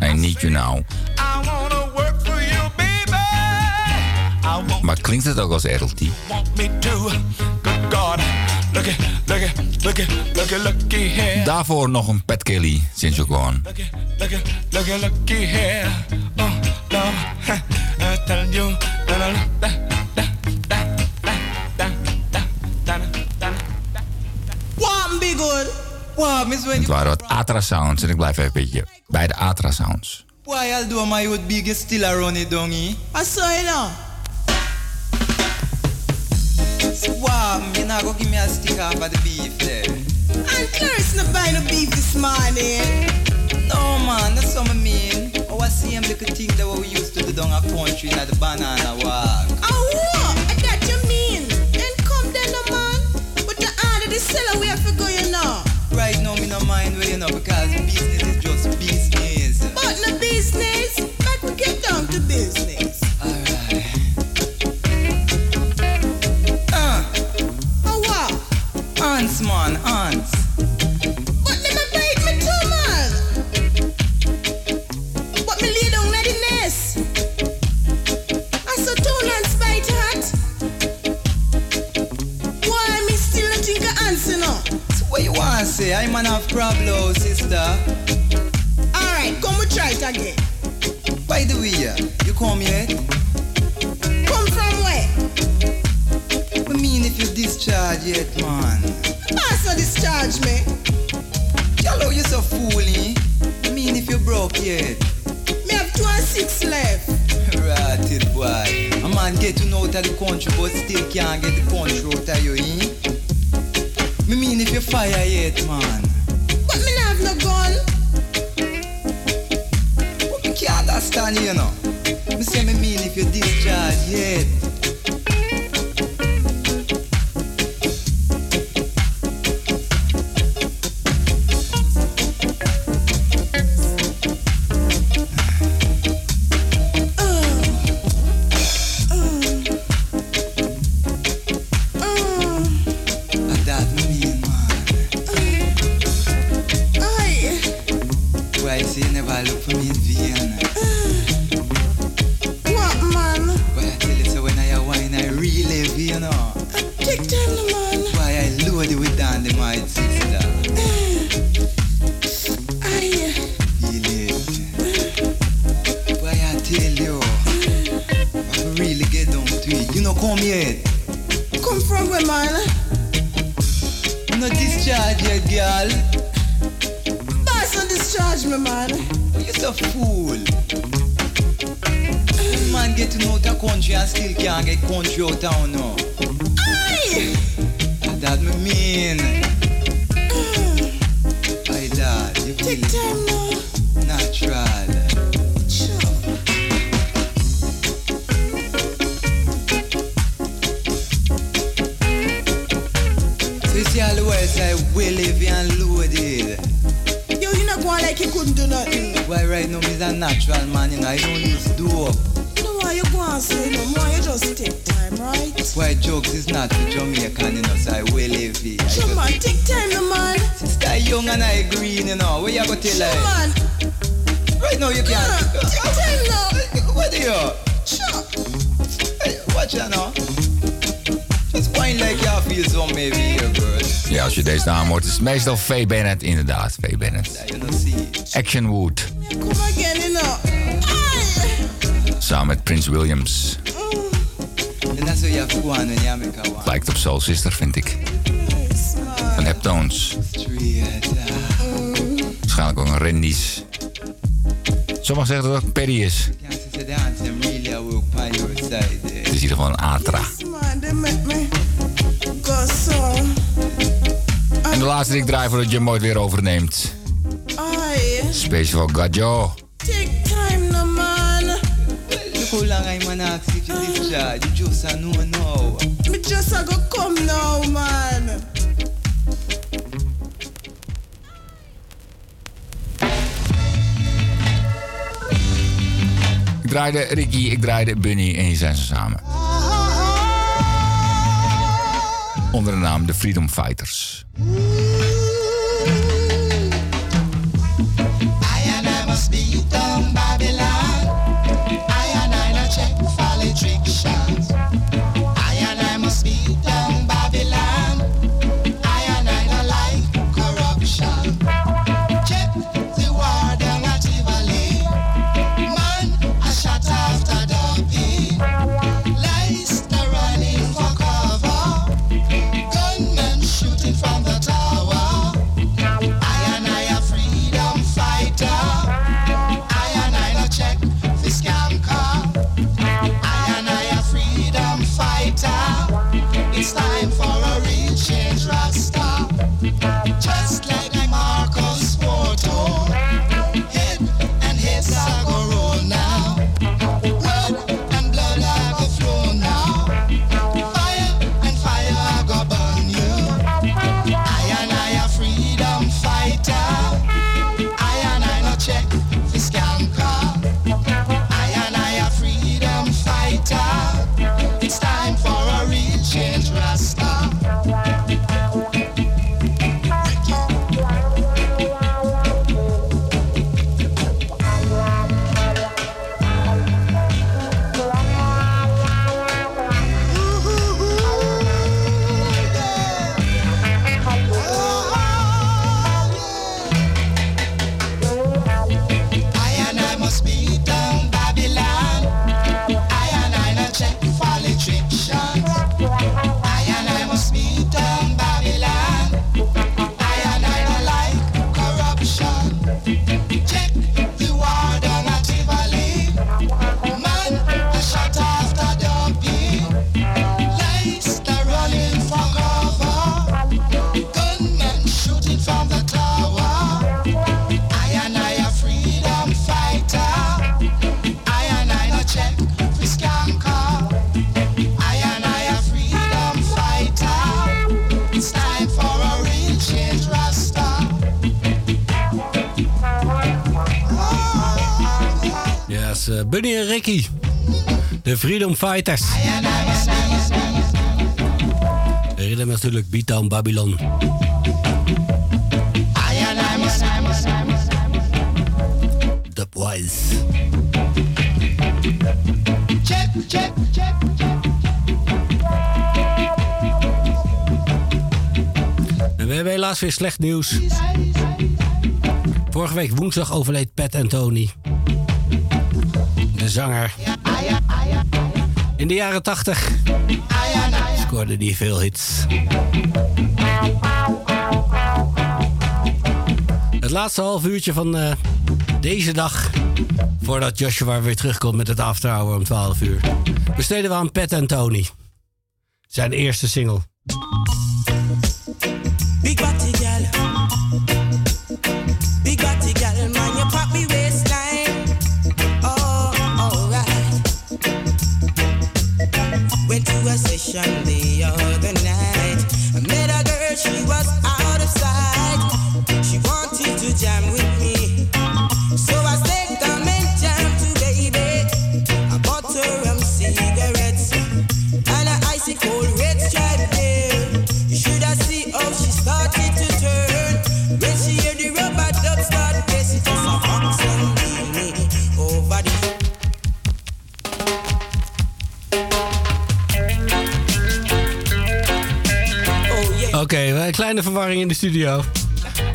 I need you now. Maar klinkt het ook als RLT? Daarvoor nog een Pet Kelly, Sinds je gewoon. Atra Sounds. En ik blijf even beetje bij de Atra Sounds. Why I'll my would still around the dongy. I saw it. Country and still can't get country out town now. Aye. That me mean. Mm. I dad, you Take time now. Natural. See all the eh, words I will live and loaded. Yo, you not going like you couldn't do nothing. Why right now me's a natural man, you know, I don't use dope. You know why you go and say no more, you just take time, right? Why jokes is not for Jamaican, you know, so I will live here. I Sure, just- man, take time, no, man. Sister I young and I green, you know, where you go tell Sure, her? man. Right now you can't. Take time now. What do you? Sure. Hey, watch you now. Just whine like you feel some maybe here, girl. Ja, als je deze naam hoort, is het meestal V. Bennett. Inderdaad, V. Bennett. Action Wood. Samen met Prins Williams. Lijkt op Soul Sister, vind ik. Van Heptones. Waarschijnlijk ook een Rendies. Sommigen zeggen dat het een Perry is. Het is hier gewoon een Atra. En de laatste die ik draai voordat je hem ooit weer overneemt. Special Gajo. Long I'm an ask if you just a know now. Me just a go come now, man. Ik draaide Ricky, ik draaide Bunny en hier zijn ze samen. Onder de naam de Freedom Fighters. Bunny en Ricky. De Freedom Fighters. Herinner natuurlijk Beatdown Babylon. Check, En we hebben helaas weer slecht nieuws. Vorige week woensdag overleed Pat Anthony. Zanger. In de jaren 80 scoorde hij veel hits. Het laatste half uurtje van eh, deze dag, voordat Joshua weer terugkomt met het afterhour om 12 uur, besteden we aan Pat Anthony. Zijn eerste single. Kleine verwarring in de studio.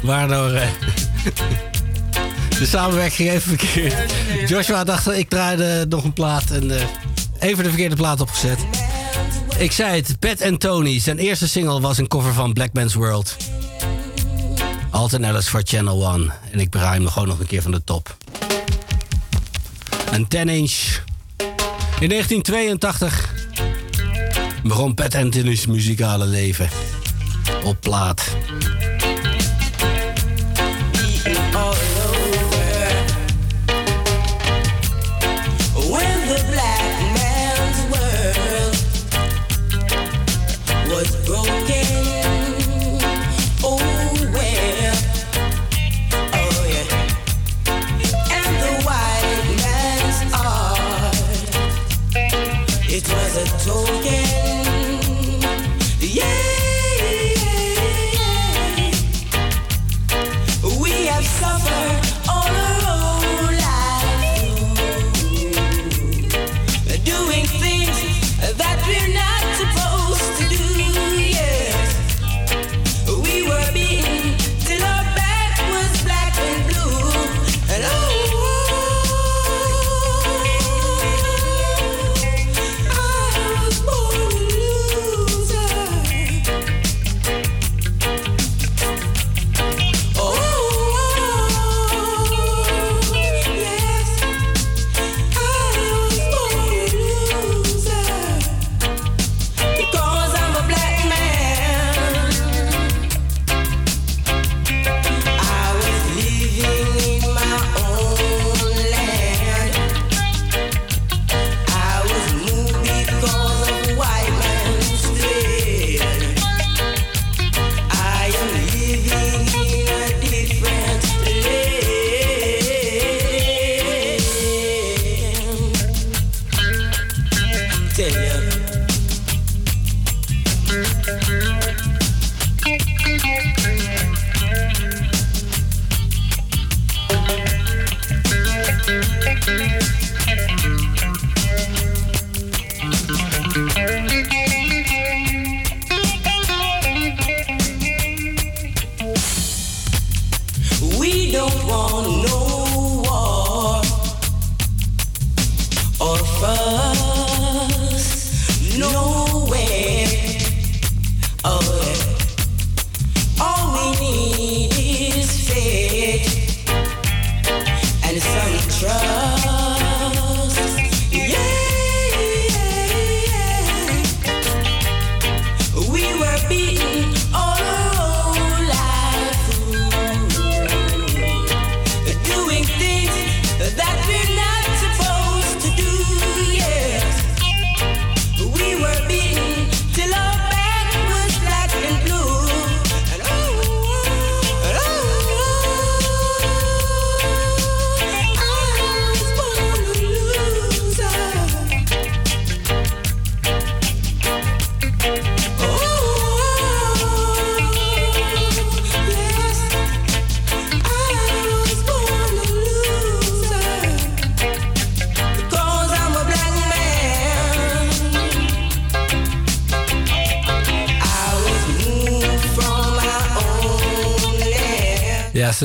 Waardoor eh, de samenwerking even verkeerd. Joshua dacht, ik draaide nog een plaat en eh, even de verkeerde plaat opgezet. Ik zei het, Pat en Tony. Zijn eerste single was een cover van Black Man's World. Alton voor Channel One. En ik draai hem gewoon nog een keer van de top. Een 10-inch. In 1982 begon Pat Anthony's muzikale leven. Op plaat.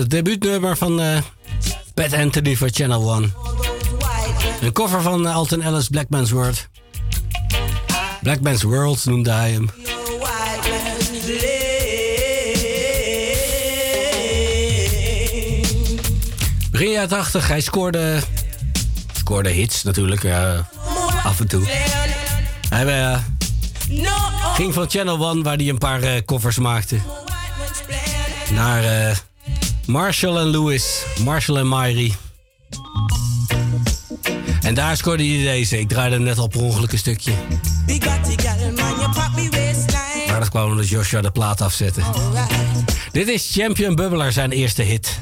het debuutnummer van uh, Pat Anthony voor Channel One. Een cover van eh, Alton Ellis, Blackmans World. Blackmans World noemde hij hem. Begin 80, hij scoorde, scoorde hits natuurlijk, eh, af en toe. Hij ging van Channel One, waar hij een paar covers maakte, naar Marshall en Lewis. Marshall en Myri. En daar scoorde hij deze. Ik draaide hem net al per ongeluk een stukje. Maar dat kwam omdat Joshua de plaat afzette. Dit is Champion Bubbler, zijn eerste hit.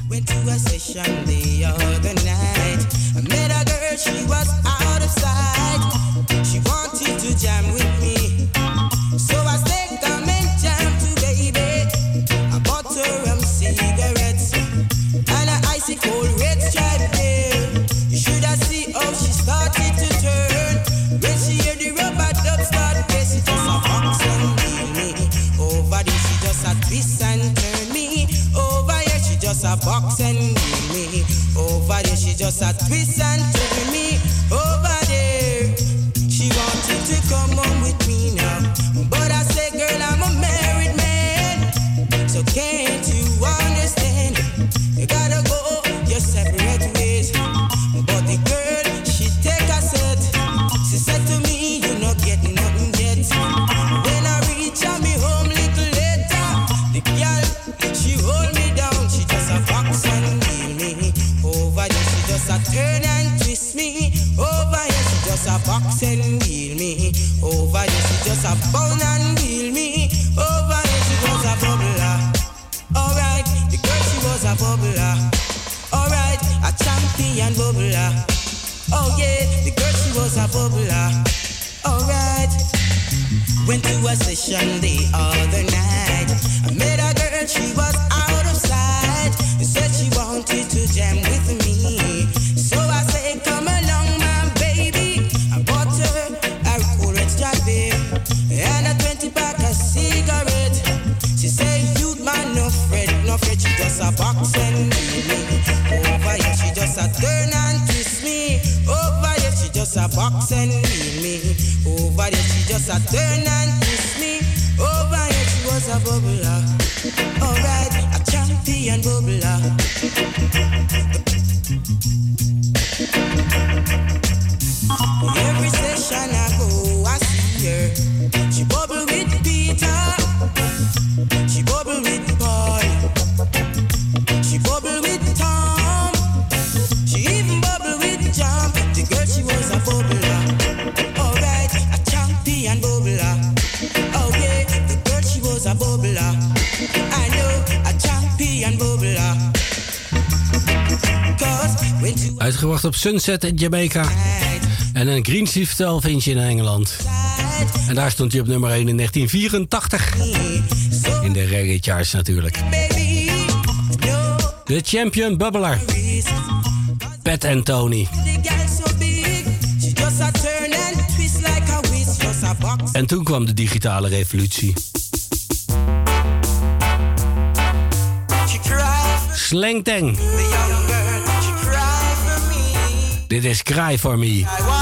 Sunset in Jamaica. En een Green Sea vind je in Engeland. En daar stond hij op nummer 1 in 1984. In de reggae charts natuurlijk. De champion bubbler. Pat and Tony. En toen kwam de digitale revolutie. Slengteng. Dit is Cry For Me.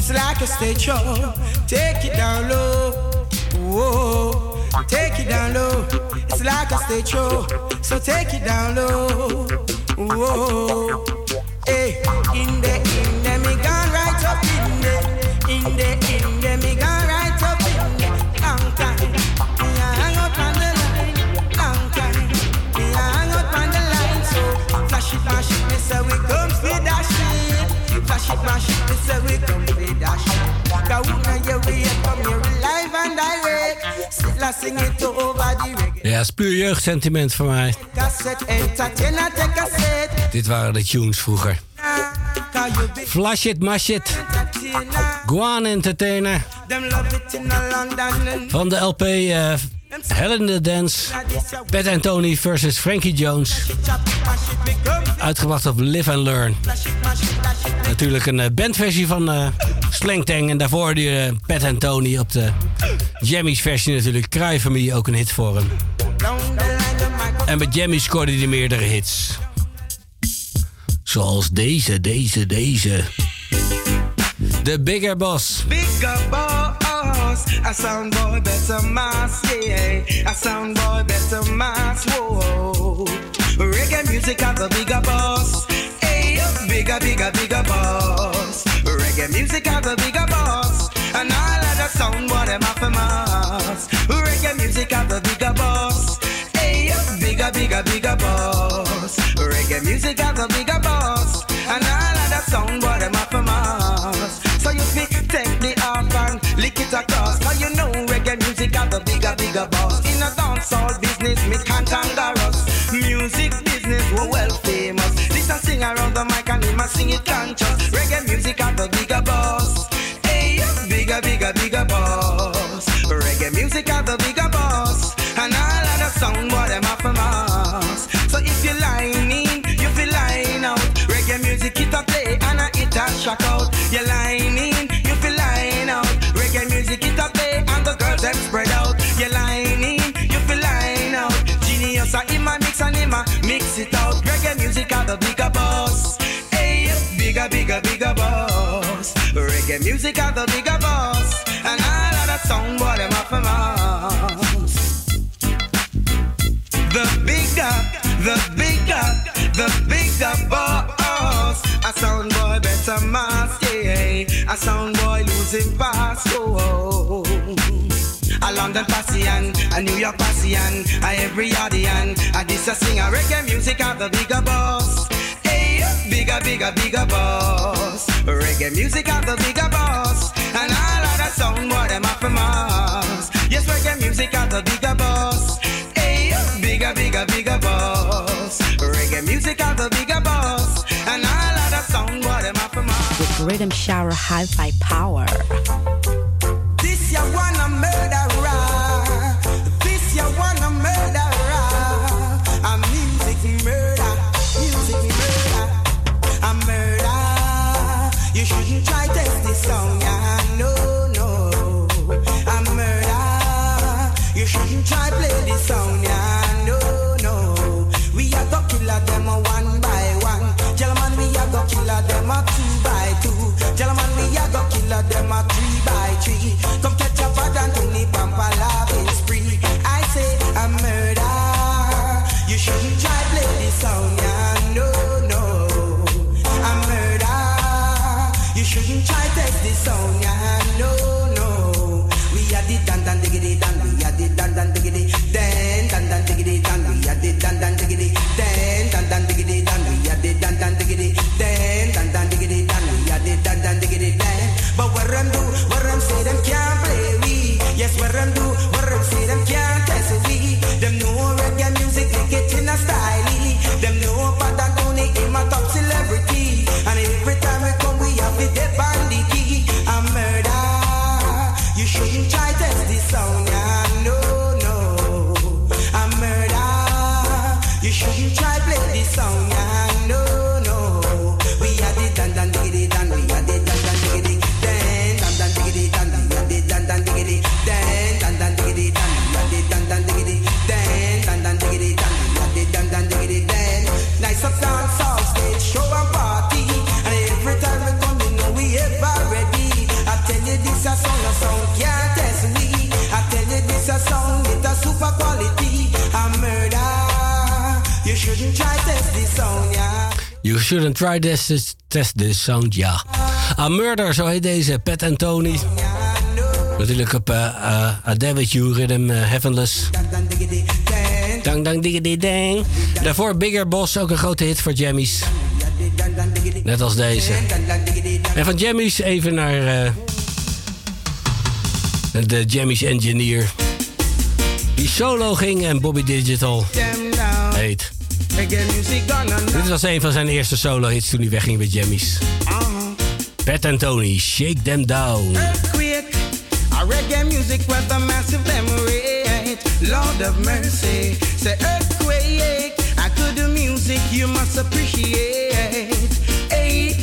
It's like a stage show. Take it down low. Whoa. Take it down low. It's like a stage show. So take it down low. Whoa. Hey, in the in the me gone right up in the in the in the me gone right up in the long time. Me hang up on the line, long time. Me hang up on the line. So flash it, mash it, me say we come for that My is Ja, is puur jeugdsentiment voor mij. Dit waren de tunes vroeger. Flash it, mash it. Guan Entertainer. Van de LP... Uh, eh, Hell in the Dance. Pat and Tony versus Frankie Jones. Uitgebracht op Live and Learn. Natuurlijk een eh, bandversie van eh Slangtang. En daarvoor je eh, Pat and Tony op de Jammies versie natuurlijk. Cry Me, ook een hit voor hem. En met Jammies scoorde hij meerdere hits. Zoals deze, deze, deze. The. Bigger boss, a sound boy better mass, yeah. A sound boy better mass, whoa. Reggae music has a bigger boss, hey. Bigger, bigger, bigger boss. Reggae music has a bigger boss, and all of the sound boy them have a mass. Reggae music has a bigger boss, hey. Bigger, bigger, bigger boss. Reggae music has a bigger boss, reggae music has a bigger, bigger boss. In a dancehall business, me can't us. Music business, we're well famous. This a sing around the mic and him a sing it conscious. Reggae music has a bigger boss. Hey, bigger, bigger, bigger boss. Reggae music has a bigger bigger, bigger, boss. Reggae music have a bigger boss. And all of the sound boy them have a mass. The bigger, the bigger, the bigger boss. A sound boy better mask, yeah. A sound boy losing pass, oh. A London Passian, a New York Passian, a every Yardian. A this a sing a reggae music have the bigger boss. Bigger, bigger, boss. Reggae music have the bigger boss. And all of the sound boy them a. Yes, reggae music have the bigger boss. Hey, bigger, bigger, bigger boss. Reggae music have the bigger boss. And all of sound boy them a Riddim Shower hi-fi power. No, no. We are the dan dan diggity dan. We are the dan dan diggity dan dan dan diggity dan. We are the dan dan diggity dan dan dan diggity dan. We are the dan dan diggity dan dan dan diggity dan. We are the dan dan diggity dan. But what them do, what them say them can't play we. Yes, what them do, shouldn't try this, this- test this sound, ja. A Murder, zo heet deze. Pat en Tony. Natuurlijk op uh, uh, A David You Rhythm uh, Heavenless. Dang, dang, diggity, dang. Daarvoor Bigger Boss, ook een grote hit voor Jammies. Net als deze. En van Jammies even naar eh, de Jammies Engineer. Die solo ging en Bobby Digital heet. And Dit was een van zijn eerste solo-hits toen hij wegging met Jammies. Pat en Tony, Shake Them Down. A reggae music with a massive memory. Lord of mercy. Say earthquake. I could do music you must appreciate. Hey,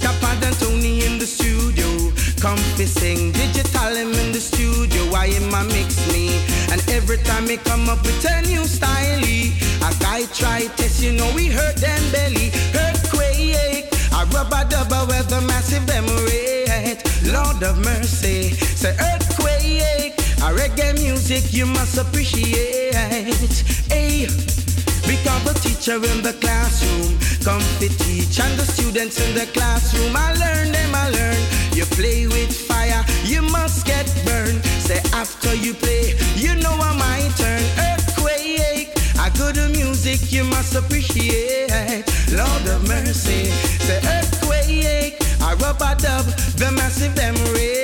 Capad and Tony in the studio. Comfy sing digital him in the studio. I am my mix me. And every time he come up with a new style, a guy try test, you know we hurt them belly. Earthquake. A rubber dubber with a massive memory. Lord of mercy. Say earthquake. A reggae music you must appreciate. Hey. Become a teacher in the classroom. Come to teach and the students in the classroom. I learn them, I learn. You play with fire, you must get burned. Say after you play, you know I'm my turn. Earthquake, a good music you must appreciate. Lord of mercy, say earthquake, I rub a dub, the massive them rate.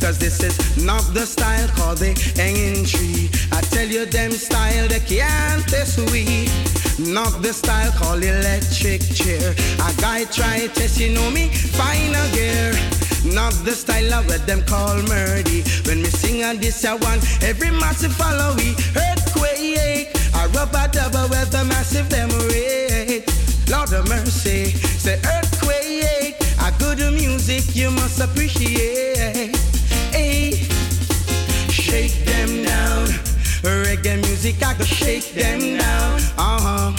Cause this is not the style called the hanging tree. I tell you them style they can't test we. Not the style called electric chair. A guy try test, you know me, final gear. Not the style of what them call murdy. When me sing on this I want every massive follow we. Earthquake, a rubber double with a massive them rate. Lord of mercy, say earthquake, a good music you must appreciate. Reggae music, I go shake them down. Uh huh.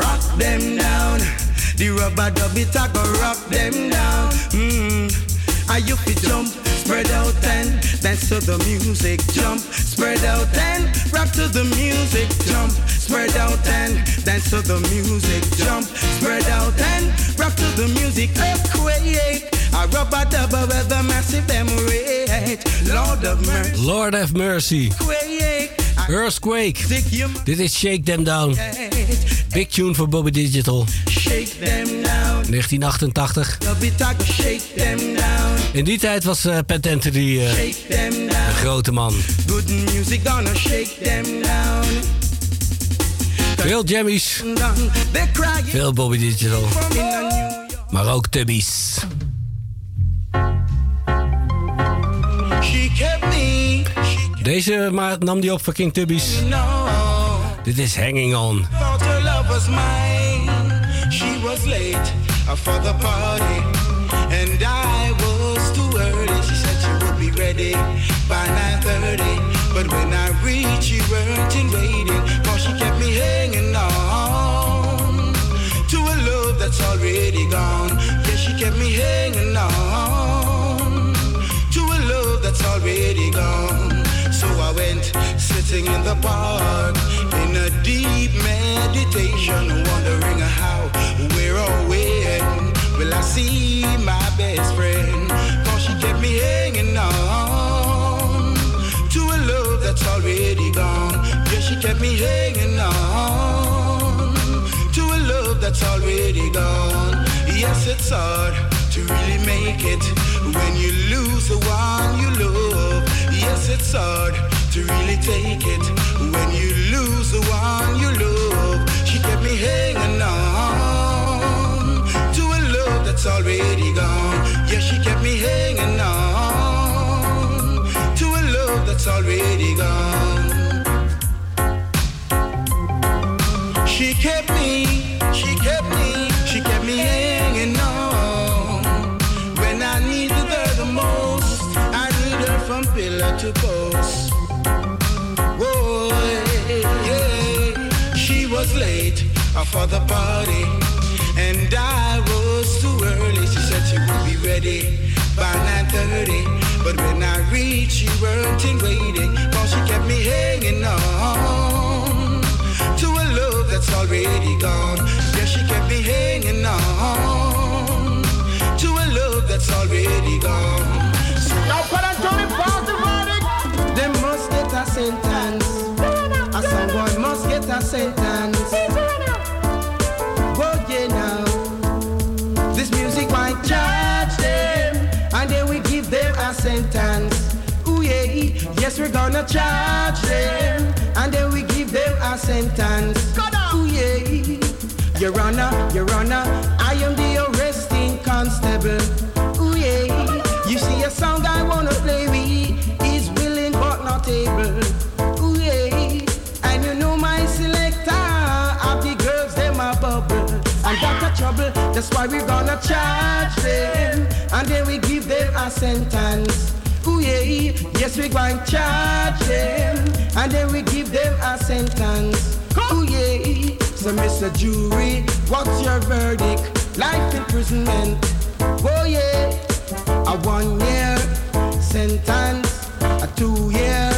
Rock them down. The rubber dub it, I go rock them down. Mm. Are you fit jump, spread out and dance to the music. Jump, spread out and rap to the music. Jump, spread out and dance to the music. Jump, spread out and rap to the music. Earthquake, a rubber double with a massive memory. Lord of mercy. Lord have mercy. Quake, Earthquake. Dit is Shake Them Down. Big tune voor Bobby Digital. Shake them down. 1988. In die tijd was uh, Pat Anthony uh, een grote man. Veel jammies. Veel Bobby Digital. Maar ook tubbies. Deze ma- nam die op voor King Tubbies. Dit is Hanging On. She was late for the party, and I was too early. She said she would be ready by 9:30, but when I reached, she weren't in waiting. Cause she kept me hanging on to a love that's already gone. Yeah, she kept me hanging on to a love that's already gone. So I went sitting in the park in a deep meditation, wondering how, where or when will I see my best friend? Cause she kept me hanging on to a love that's already gone. Yeah, she kept me hanging on to a love that's already gone. Yes, it's hard to really make it when you lose the one you love. Yes, it's hard to really take it when you lose the one you love. She kept me hanging on to a love that's already gone. Yeah, she kept me hanging on to a love that's already gone. She kept me, for the party, and I was too early. She said she would be ready by 9:30, but when I reached, she weren't in waiting. Cause she kept me hanging on to a love that's already gone. Yeah, she kept me hanging on to a love that's already gone. So now, Pad Anthony, pass the verdict. They must get a sentence. A someone must get a sentence. Gonna charge them, and then we give them a sentence. Ooh yeah, Your Honor, Your Honor, I am the arresting constable. Ooh yeah, you see a song I wanna play with is willing but not able. Ooh yeah, and you know my selector of the girls them a bubble. And that's a trouble, that's why we're gonna charge them, and then we give them a sentence. Yes we going to charge them, and then we give them a sentence. Ooh yeah, so Mr. Jury, what's your verdict? Life imprisonment. Oh yeah, a one year sentence, a two year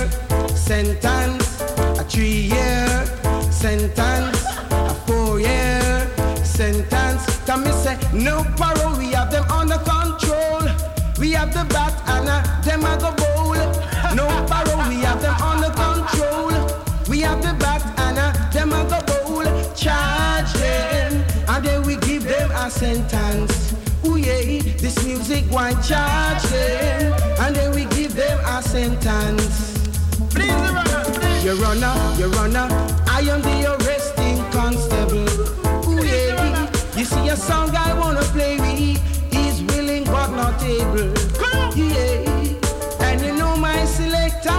sentence, a three year sentence, a four year sentence. Come me say no parole, we have them under control. We have the bat and uh, them a go bowl. No parole, we have them under control. We have the bat and uh, them a go bowl. Charge them and then we give them a sentence. Ooh yeah, this music why charge them and then we give them a sentence. Please, Your Honor, Your Honor, I am the arresting constable. Ooh yeah, you see a song I wanna play with. Not able. Yeah, and you know my selector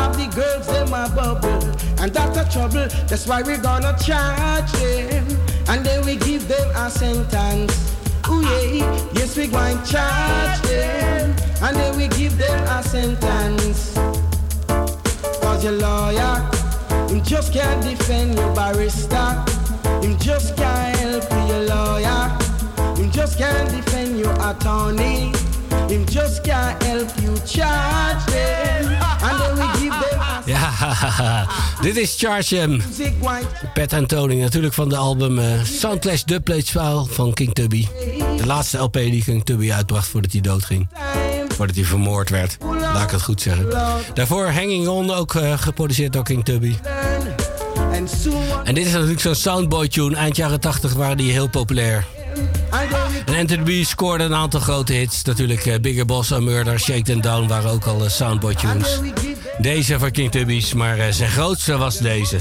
of the girls in my bubble, and that's a trouble. That's why we're gonna charge them, and then we give them a sentence. Ooh yeah, yes we going to charge them, and then we give them a sentence. Cause your lawyer, him just can't defend your barrister. Him just can't help you, your lawyer. Him just can't defend your attorney. Him just can't help you charge them. And then we give them Ja, dit is Charge white. Pat Tony, natuurlijk van de album eh Soundclash Dubplate File van King Tubby. De laatste LP die King Tubby uitbracht voordat hij doodging. Voordat hij vermoord werd. Laat ik het goed zeggen. Daarvoor Hanging On, ook eh, geproduceerd door King Tubby. En dit is natuurlijk zo'n Soundboy tune. Eind jaren 80 waren die heel populair. En the Beast scoorde een aantal grote hits. Natuurlijk eh, Bigger Boss and Murder, Shake and Down waren ook al eh, Soundboy tunes. Deze van King Tubby's, maar eh, zijn grootste was deze.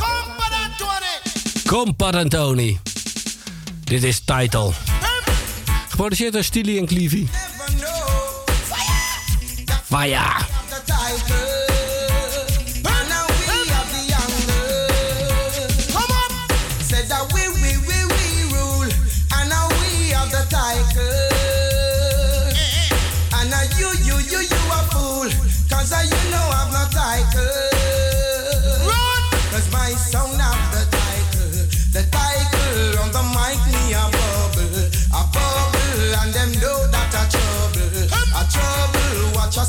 Compad Tony. Dit is Title. Geproduceerd door Stilly en Cleavy. Ja.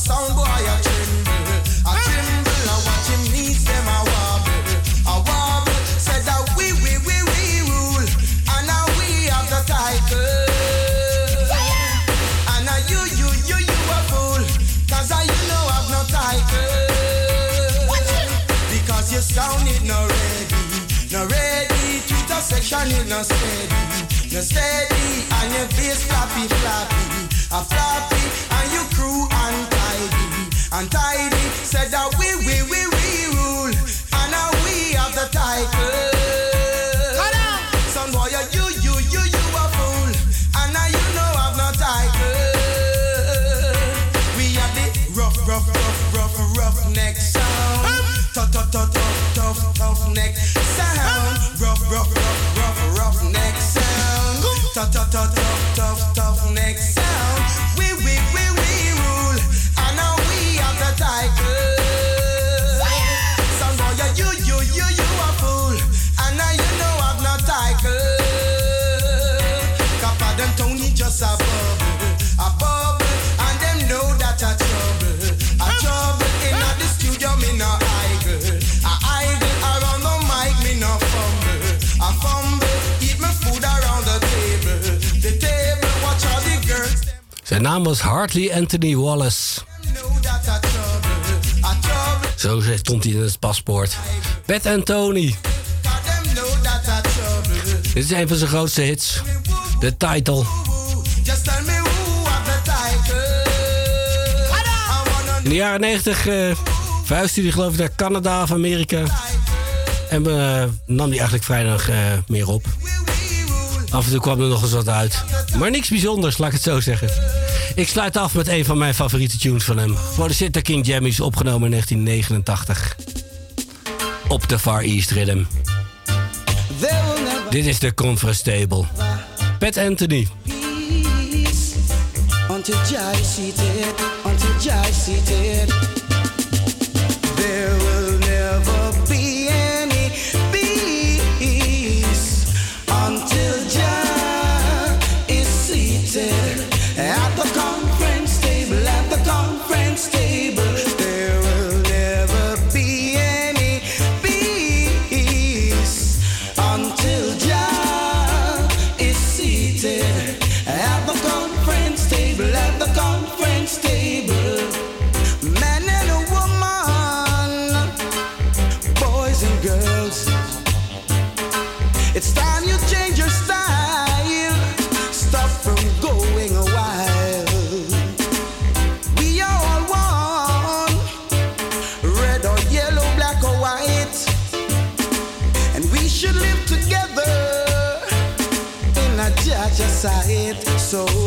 Sound boy a tremble. A tremble. I watch him knees them a wobble. A wobble. Said that we, we, we, we rule. And now we have the tiger. And now you, you, you, you a fool. Cause I, you know I've no tiger. Because your sound is not ready. Not ready. Twitter section is not steady. Not steady. And your face floppy, floppy. A floppy. And your crew untidy. Untidy. Said that we, we, we, we rule. And now we have the title. Son boy, you, you, you, you a fool. And now you know I've no title. We have the rough, rough, rough, rough, rough neck sound. Tough, tough, tough, tough, tough, tough neck sound. Rough, rough, rough, rough, rough neck sound. Tough, tough, tough, tough, Zijn naam was Hartley Anthony Wallace. Zo stond hij in het paspoort. Pat en Tony. Them know that a trouble. Dit is een van zijn grootste hits. De title. In de jaren 90 eh verhuisde hij geloof ik naar Canada of Amerika. En eh, nam hij eigenlijk vrijdag eh, meer op. Af en toe kwam er nog eens wat uit. Maar niks bijzonders, laat ik het zo zeggen. Ik sluit af met een van mijn favoriete tunes van hem. Geproduceerd door King Jammies, opgenomen in 1989. Op de Far East Rhythm. Dit is de Conference Pat Anthony. until So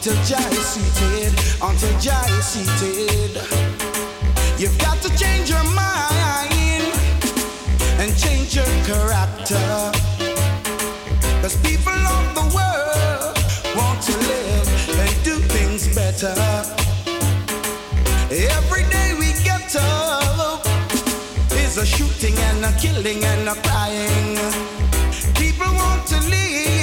until Jah is seated, until Jah is seated. You've got to change your mind and change your character. Cause people of the world want to live and do things better. Every day we get up is a shooting and a killing and a crying. People want to live,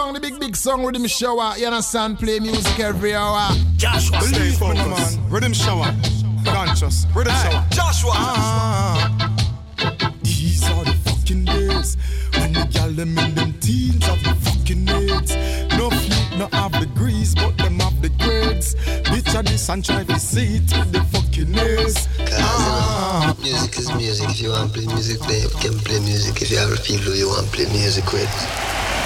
song, the big, big song, Riddim Shower. You understand? Play music every hour. Joshua, Believe stay me, focused. man. Riddim shower. Conscious. Riddim shower. Joshua. Ah. These are the fucking days when the gal them in them teens have the fucking AIDS. No feet, no have degrees, but them have the grades. Bitch of this and try to see it with the fucking A's. Ah. Music is music. If you want to play music, play, you can play music. If you have a people you want to play music with,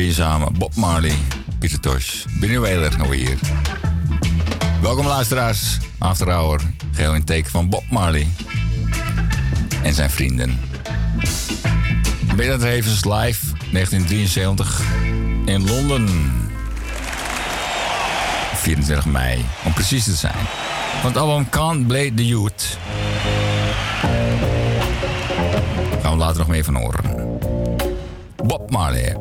Bob Marley, Pieter Tosh, Benny Wailer nou hier. Welkom luisteraars. After Hour. Geheel in teken van Bob Marley. En zijn vrienden. Better Havens live 1973 in Londen. 24 mei, om precies te zijn. Want het album Can't Blade the Youth. Gaan we later nog meer van horen. Bob Marley.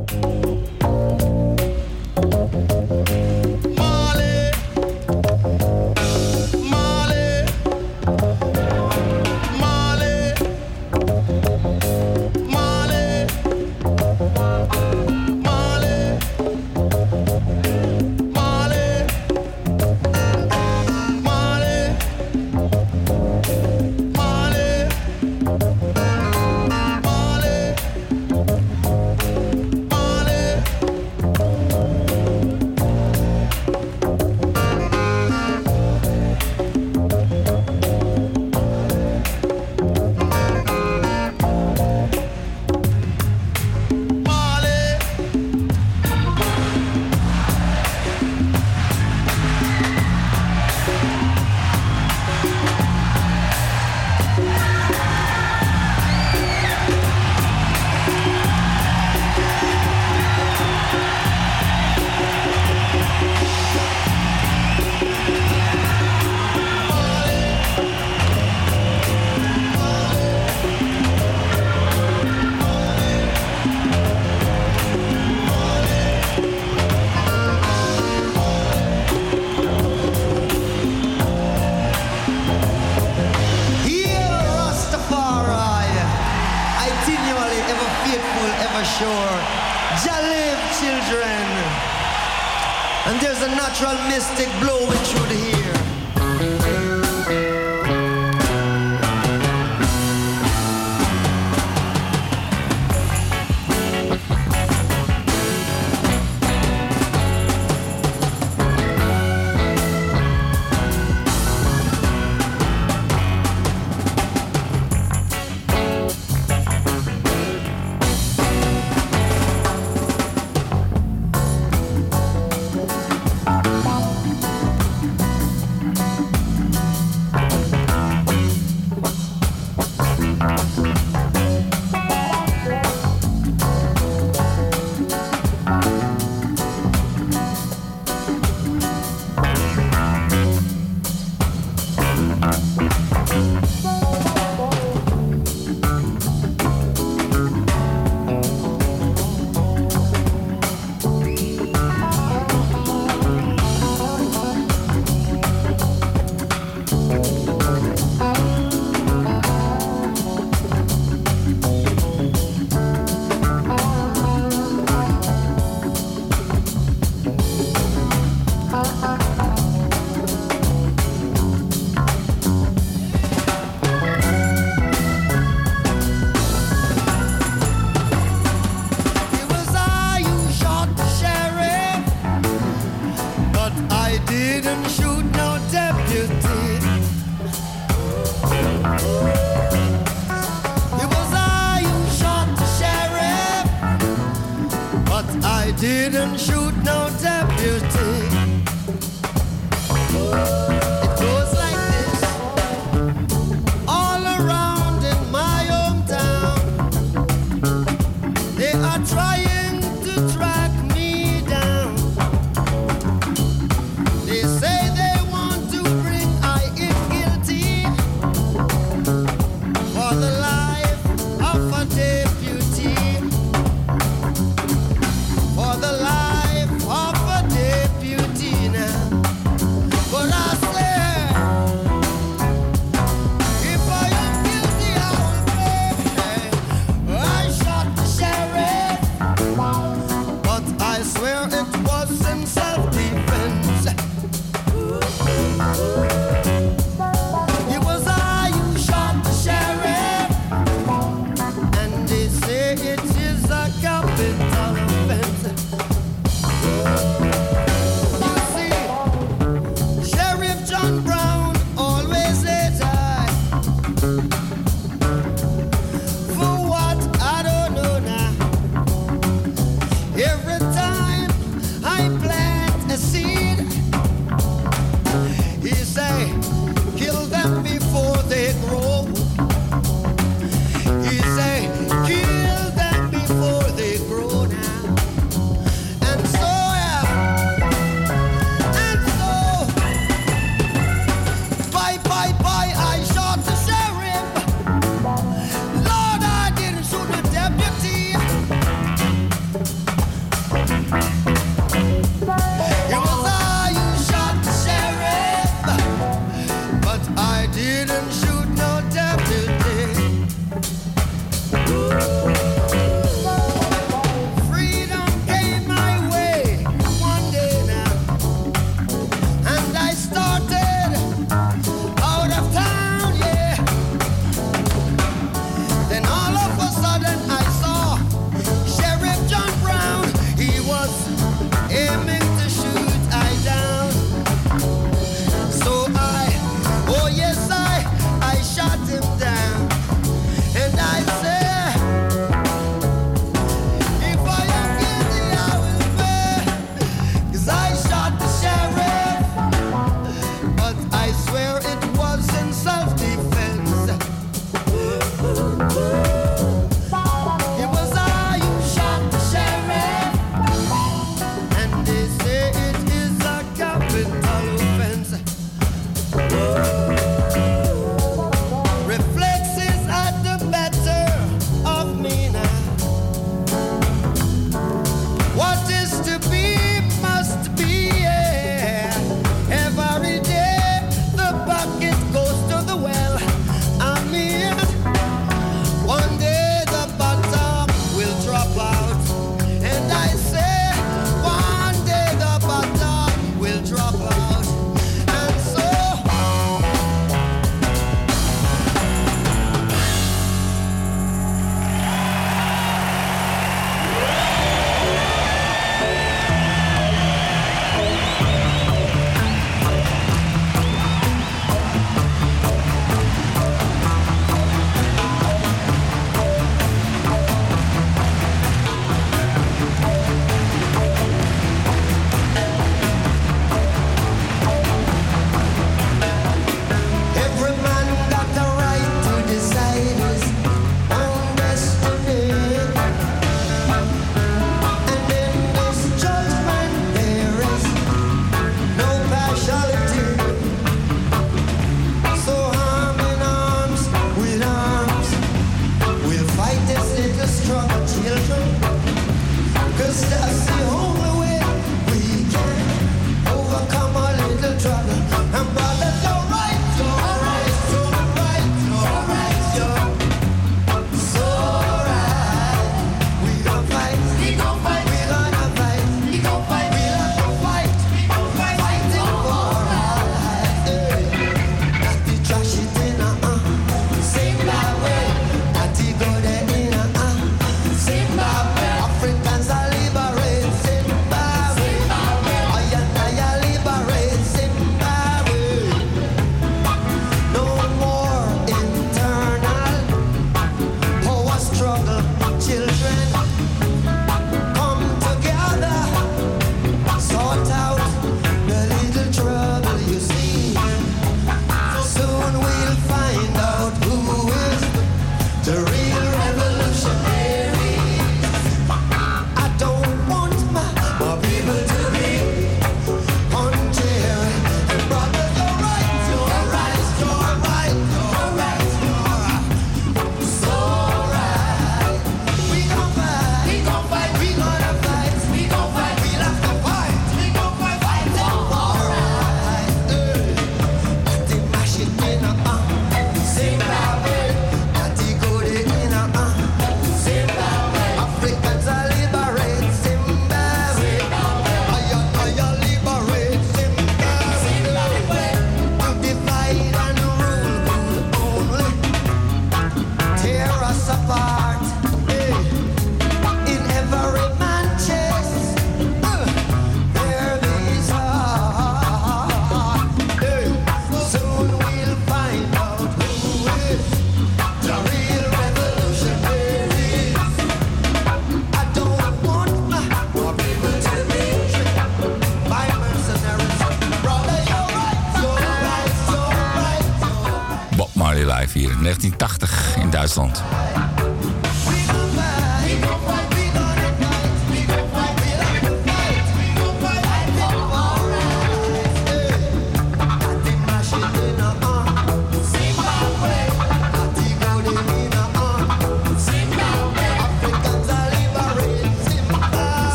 Jah live, children. And there's a natural mystic blowing through the air.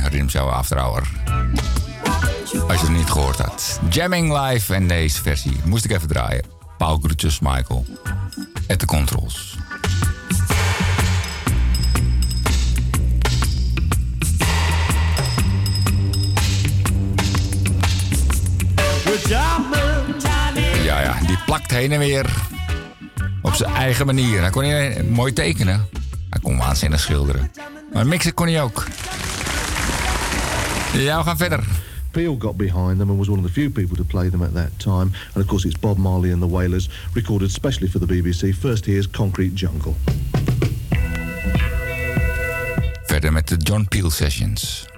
plaatje, After Hour. Als je het niet gehoord had. Jamming Live en deze versie moest ik even draaien. Paul Groetjes, Michael. At the controls. Ja, ja, die plakt heen en weer. Op zijn eigen manier. Hij kon hij mooi tekenen. Hij kon waanzinnig schilderen. Maar mixen kon hij ook. Ja, we gaan verder. Peel got behind them and was one of the few people to play them at that time. And of course, it's Bob Marley and the Wailers, recorded specially for the BBC. First here's Concrete Jungle. Verder met de John Peel Sessions.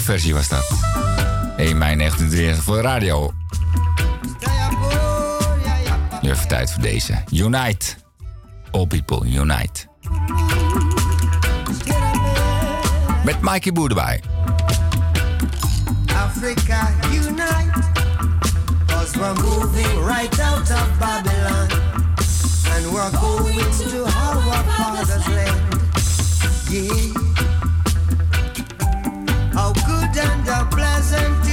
versie was dat. 1 mei 1993 voor de radio. Nu even tijd voor deze. Unite. All people unite. Met Mikey Boer erbij. Afrika unite. Cause we're moving right out of Babylon. And we're going to our father's land. Yeah. And a pleasant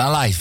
My live.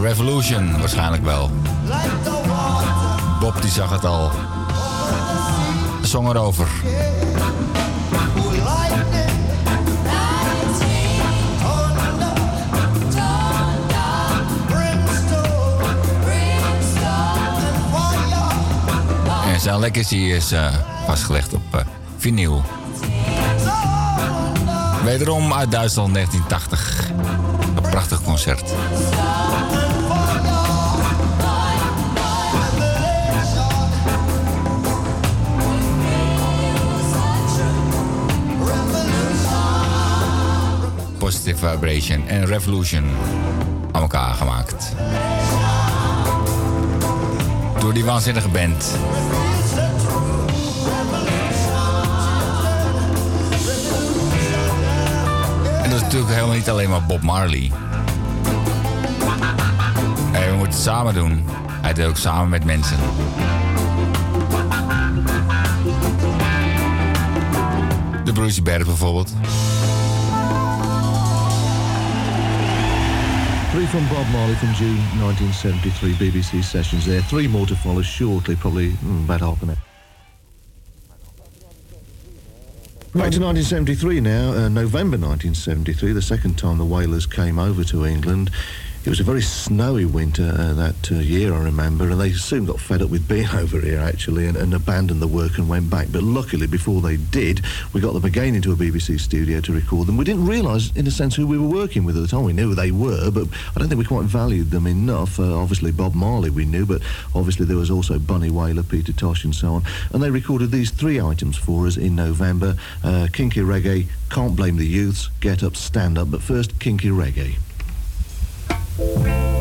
Revolution waarschijnlijk wel. Bob die zag het al. Zong erover. En zijn legacy is eh, vastgelegd op eh, vinyl. Wederom uit Duitsland 1980. Een prachtig concert. Positive Vibration en Revolution aan elkaar gemaakt. Door die waanzinnige band. En dat is natuurlijk helemaal niet alleen maar Bob Marley. Nee, we moeten het samen doen. Hij deed ook samen met mensen. De Bruce Berg bijvoorbeeld. Three from Bob Marley from June 1973 BBC sessions there. Three more to follow shortly, probably mm, about half an hour. Back to 1973 now, uh, November 1973, the second time the Wailers came over to England. It was a very snowy winter uh, that uh, year, I remember, and they soon got fed up with being over here, actually, and, and abandoned the work and went back. But luckily, before they did, we got them again into a BBC studio to record them. We didn't realise, in a sense, who we were working with at the time. We knew who they were, but I don't think we quite valued them enough. Uh, obviously, Bob Marley we knew, but obviously there was also Bunny Wailer, Peter Tosh, and so on. And they recorded these three items for us in November uh, Kinky Reggae, Can't Blame the Youths, Get Up, Stand Up, but first, Kinky Reggae. I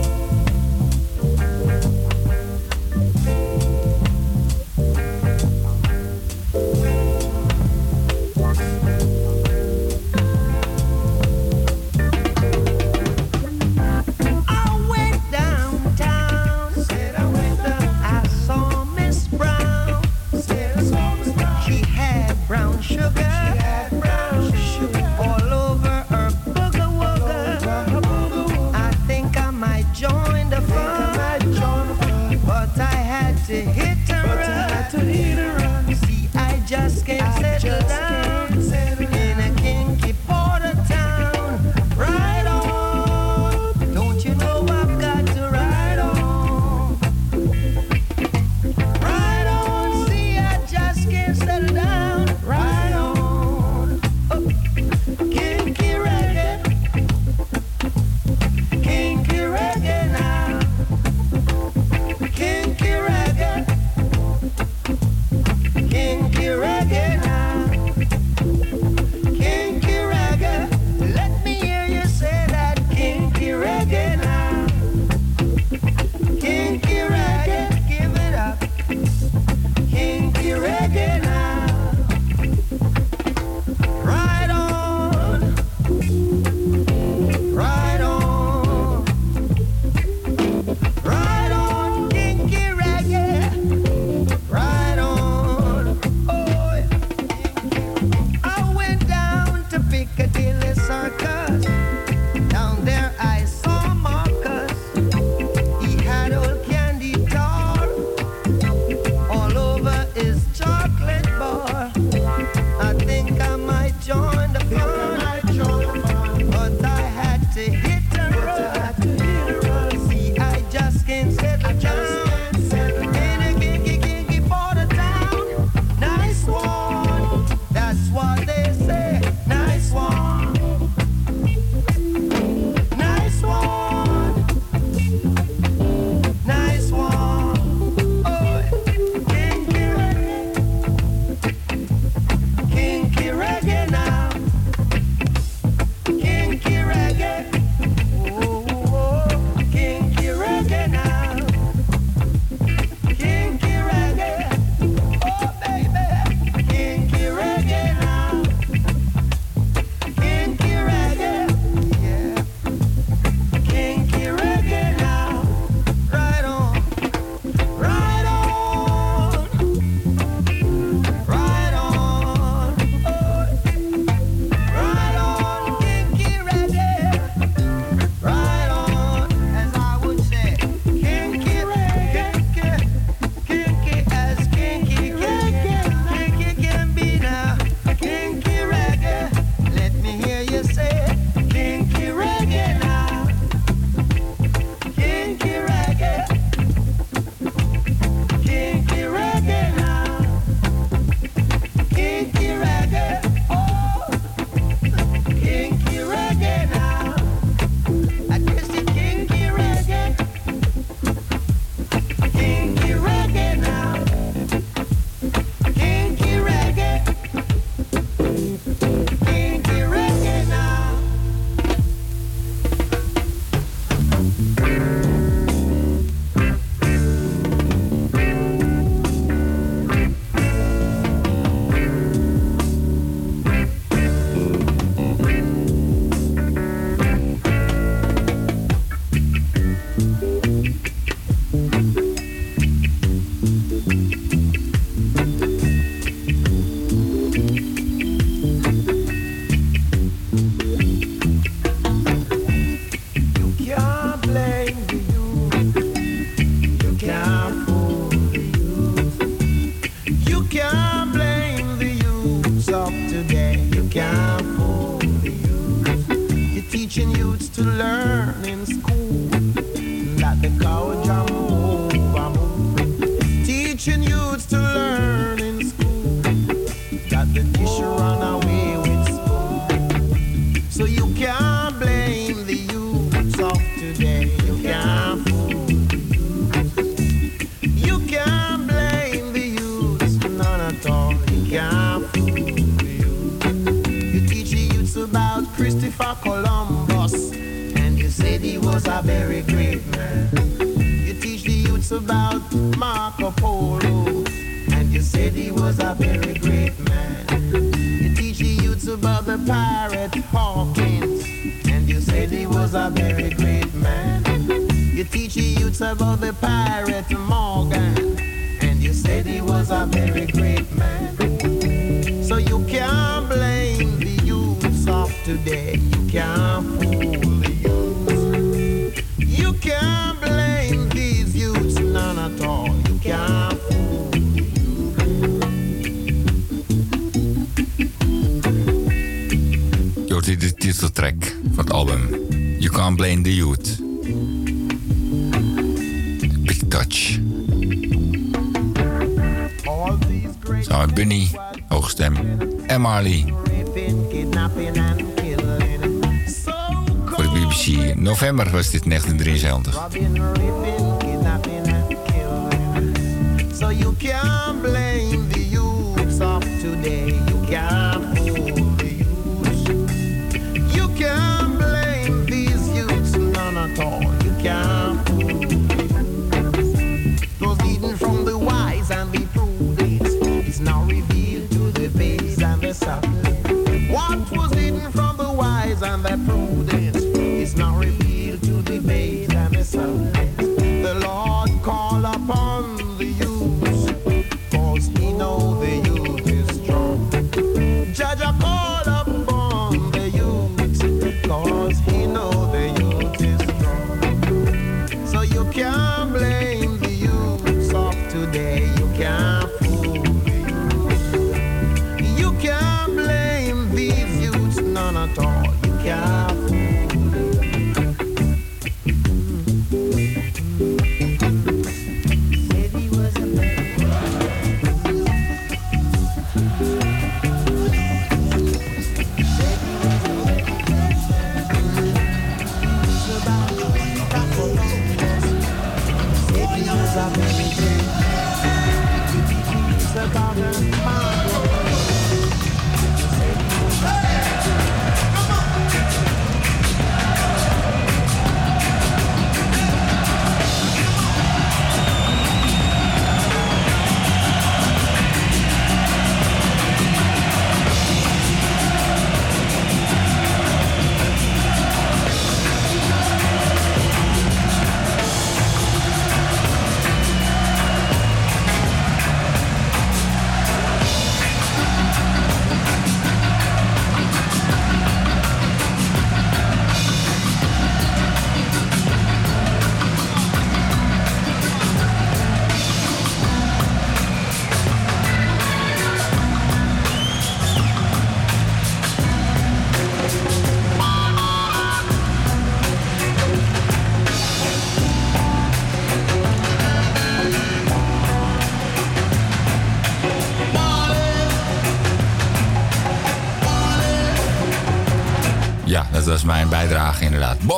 Maar was dit 1973.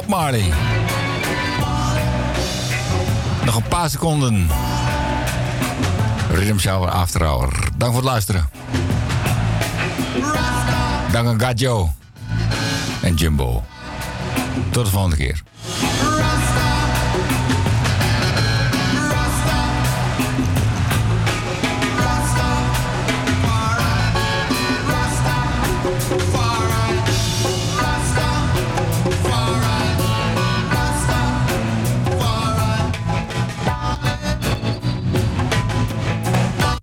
Marley. Nog een paar seconden. Rhythm Shower After Hour. Dank voor het luisteren. Dank aan Gajo en Jumbo. Tot de volgende keer.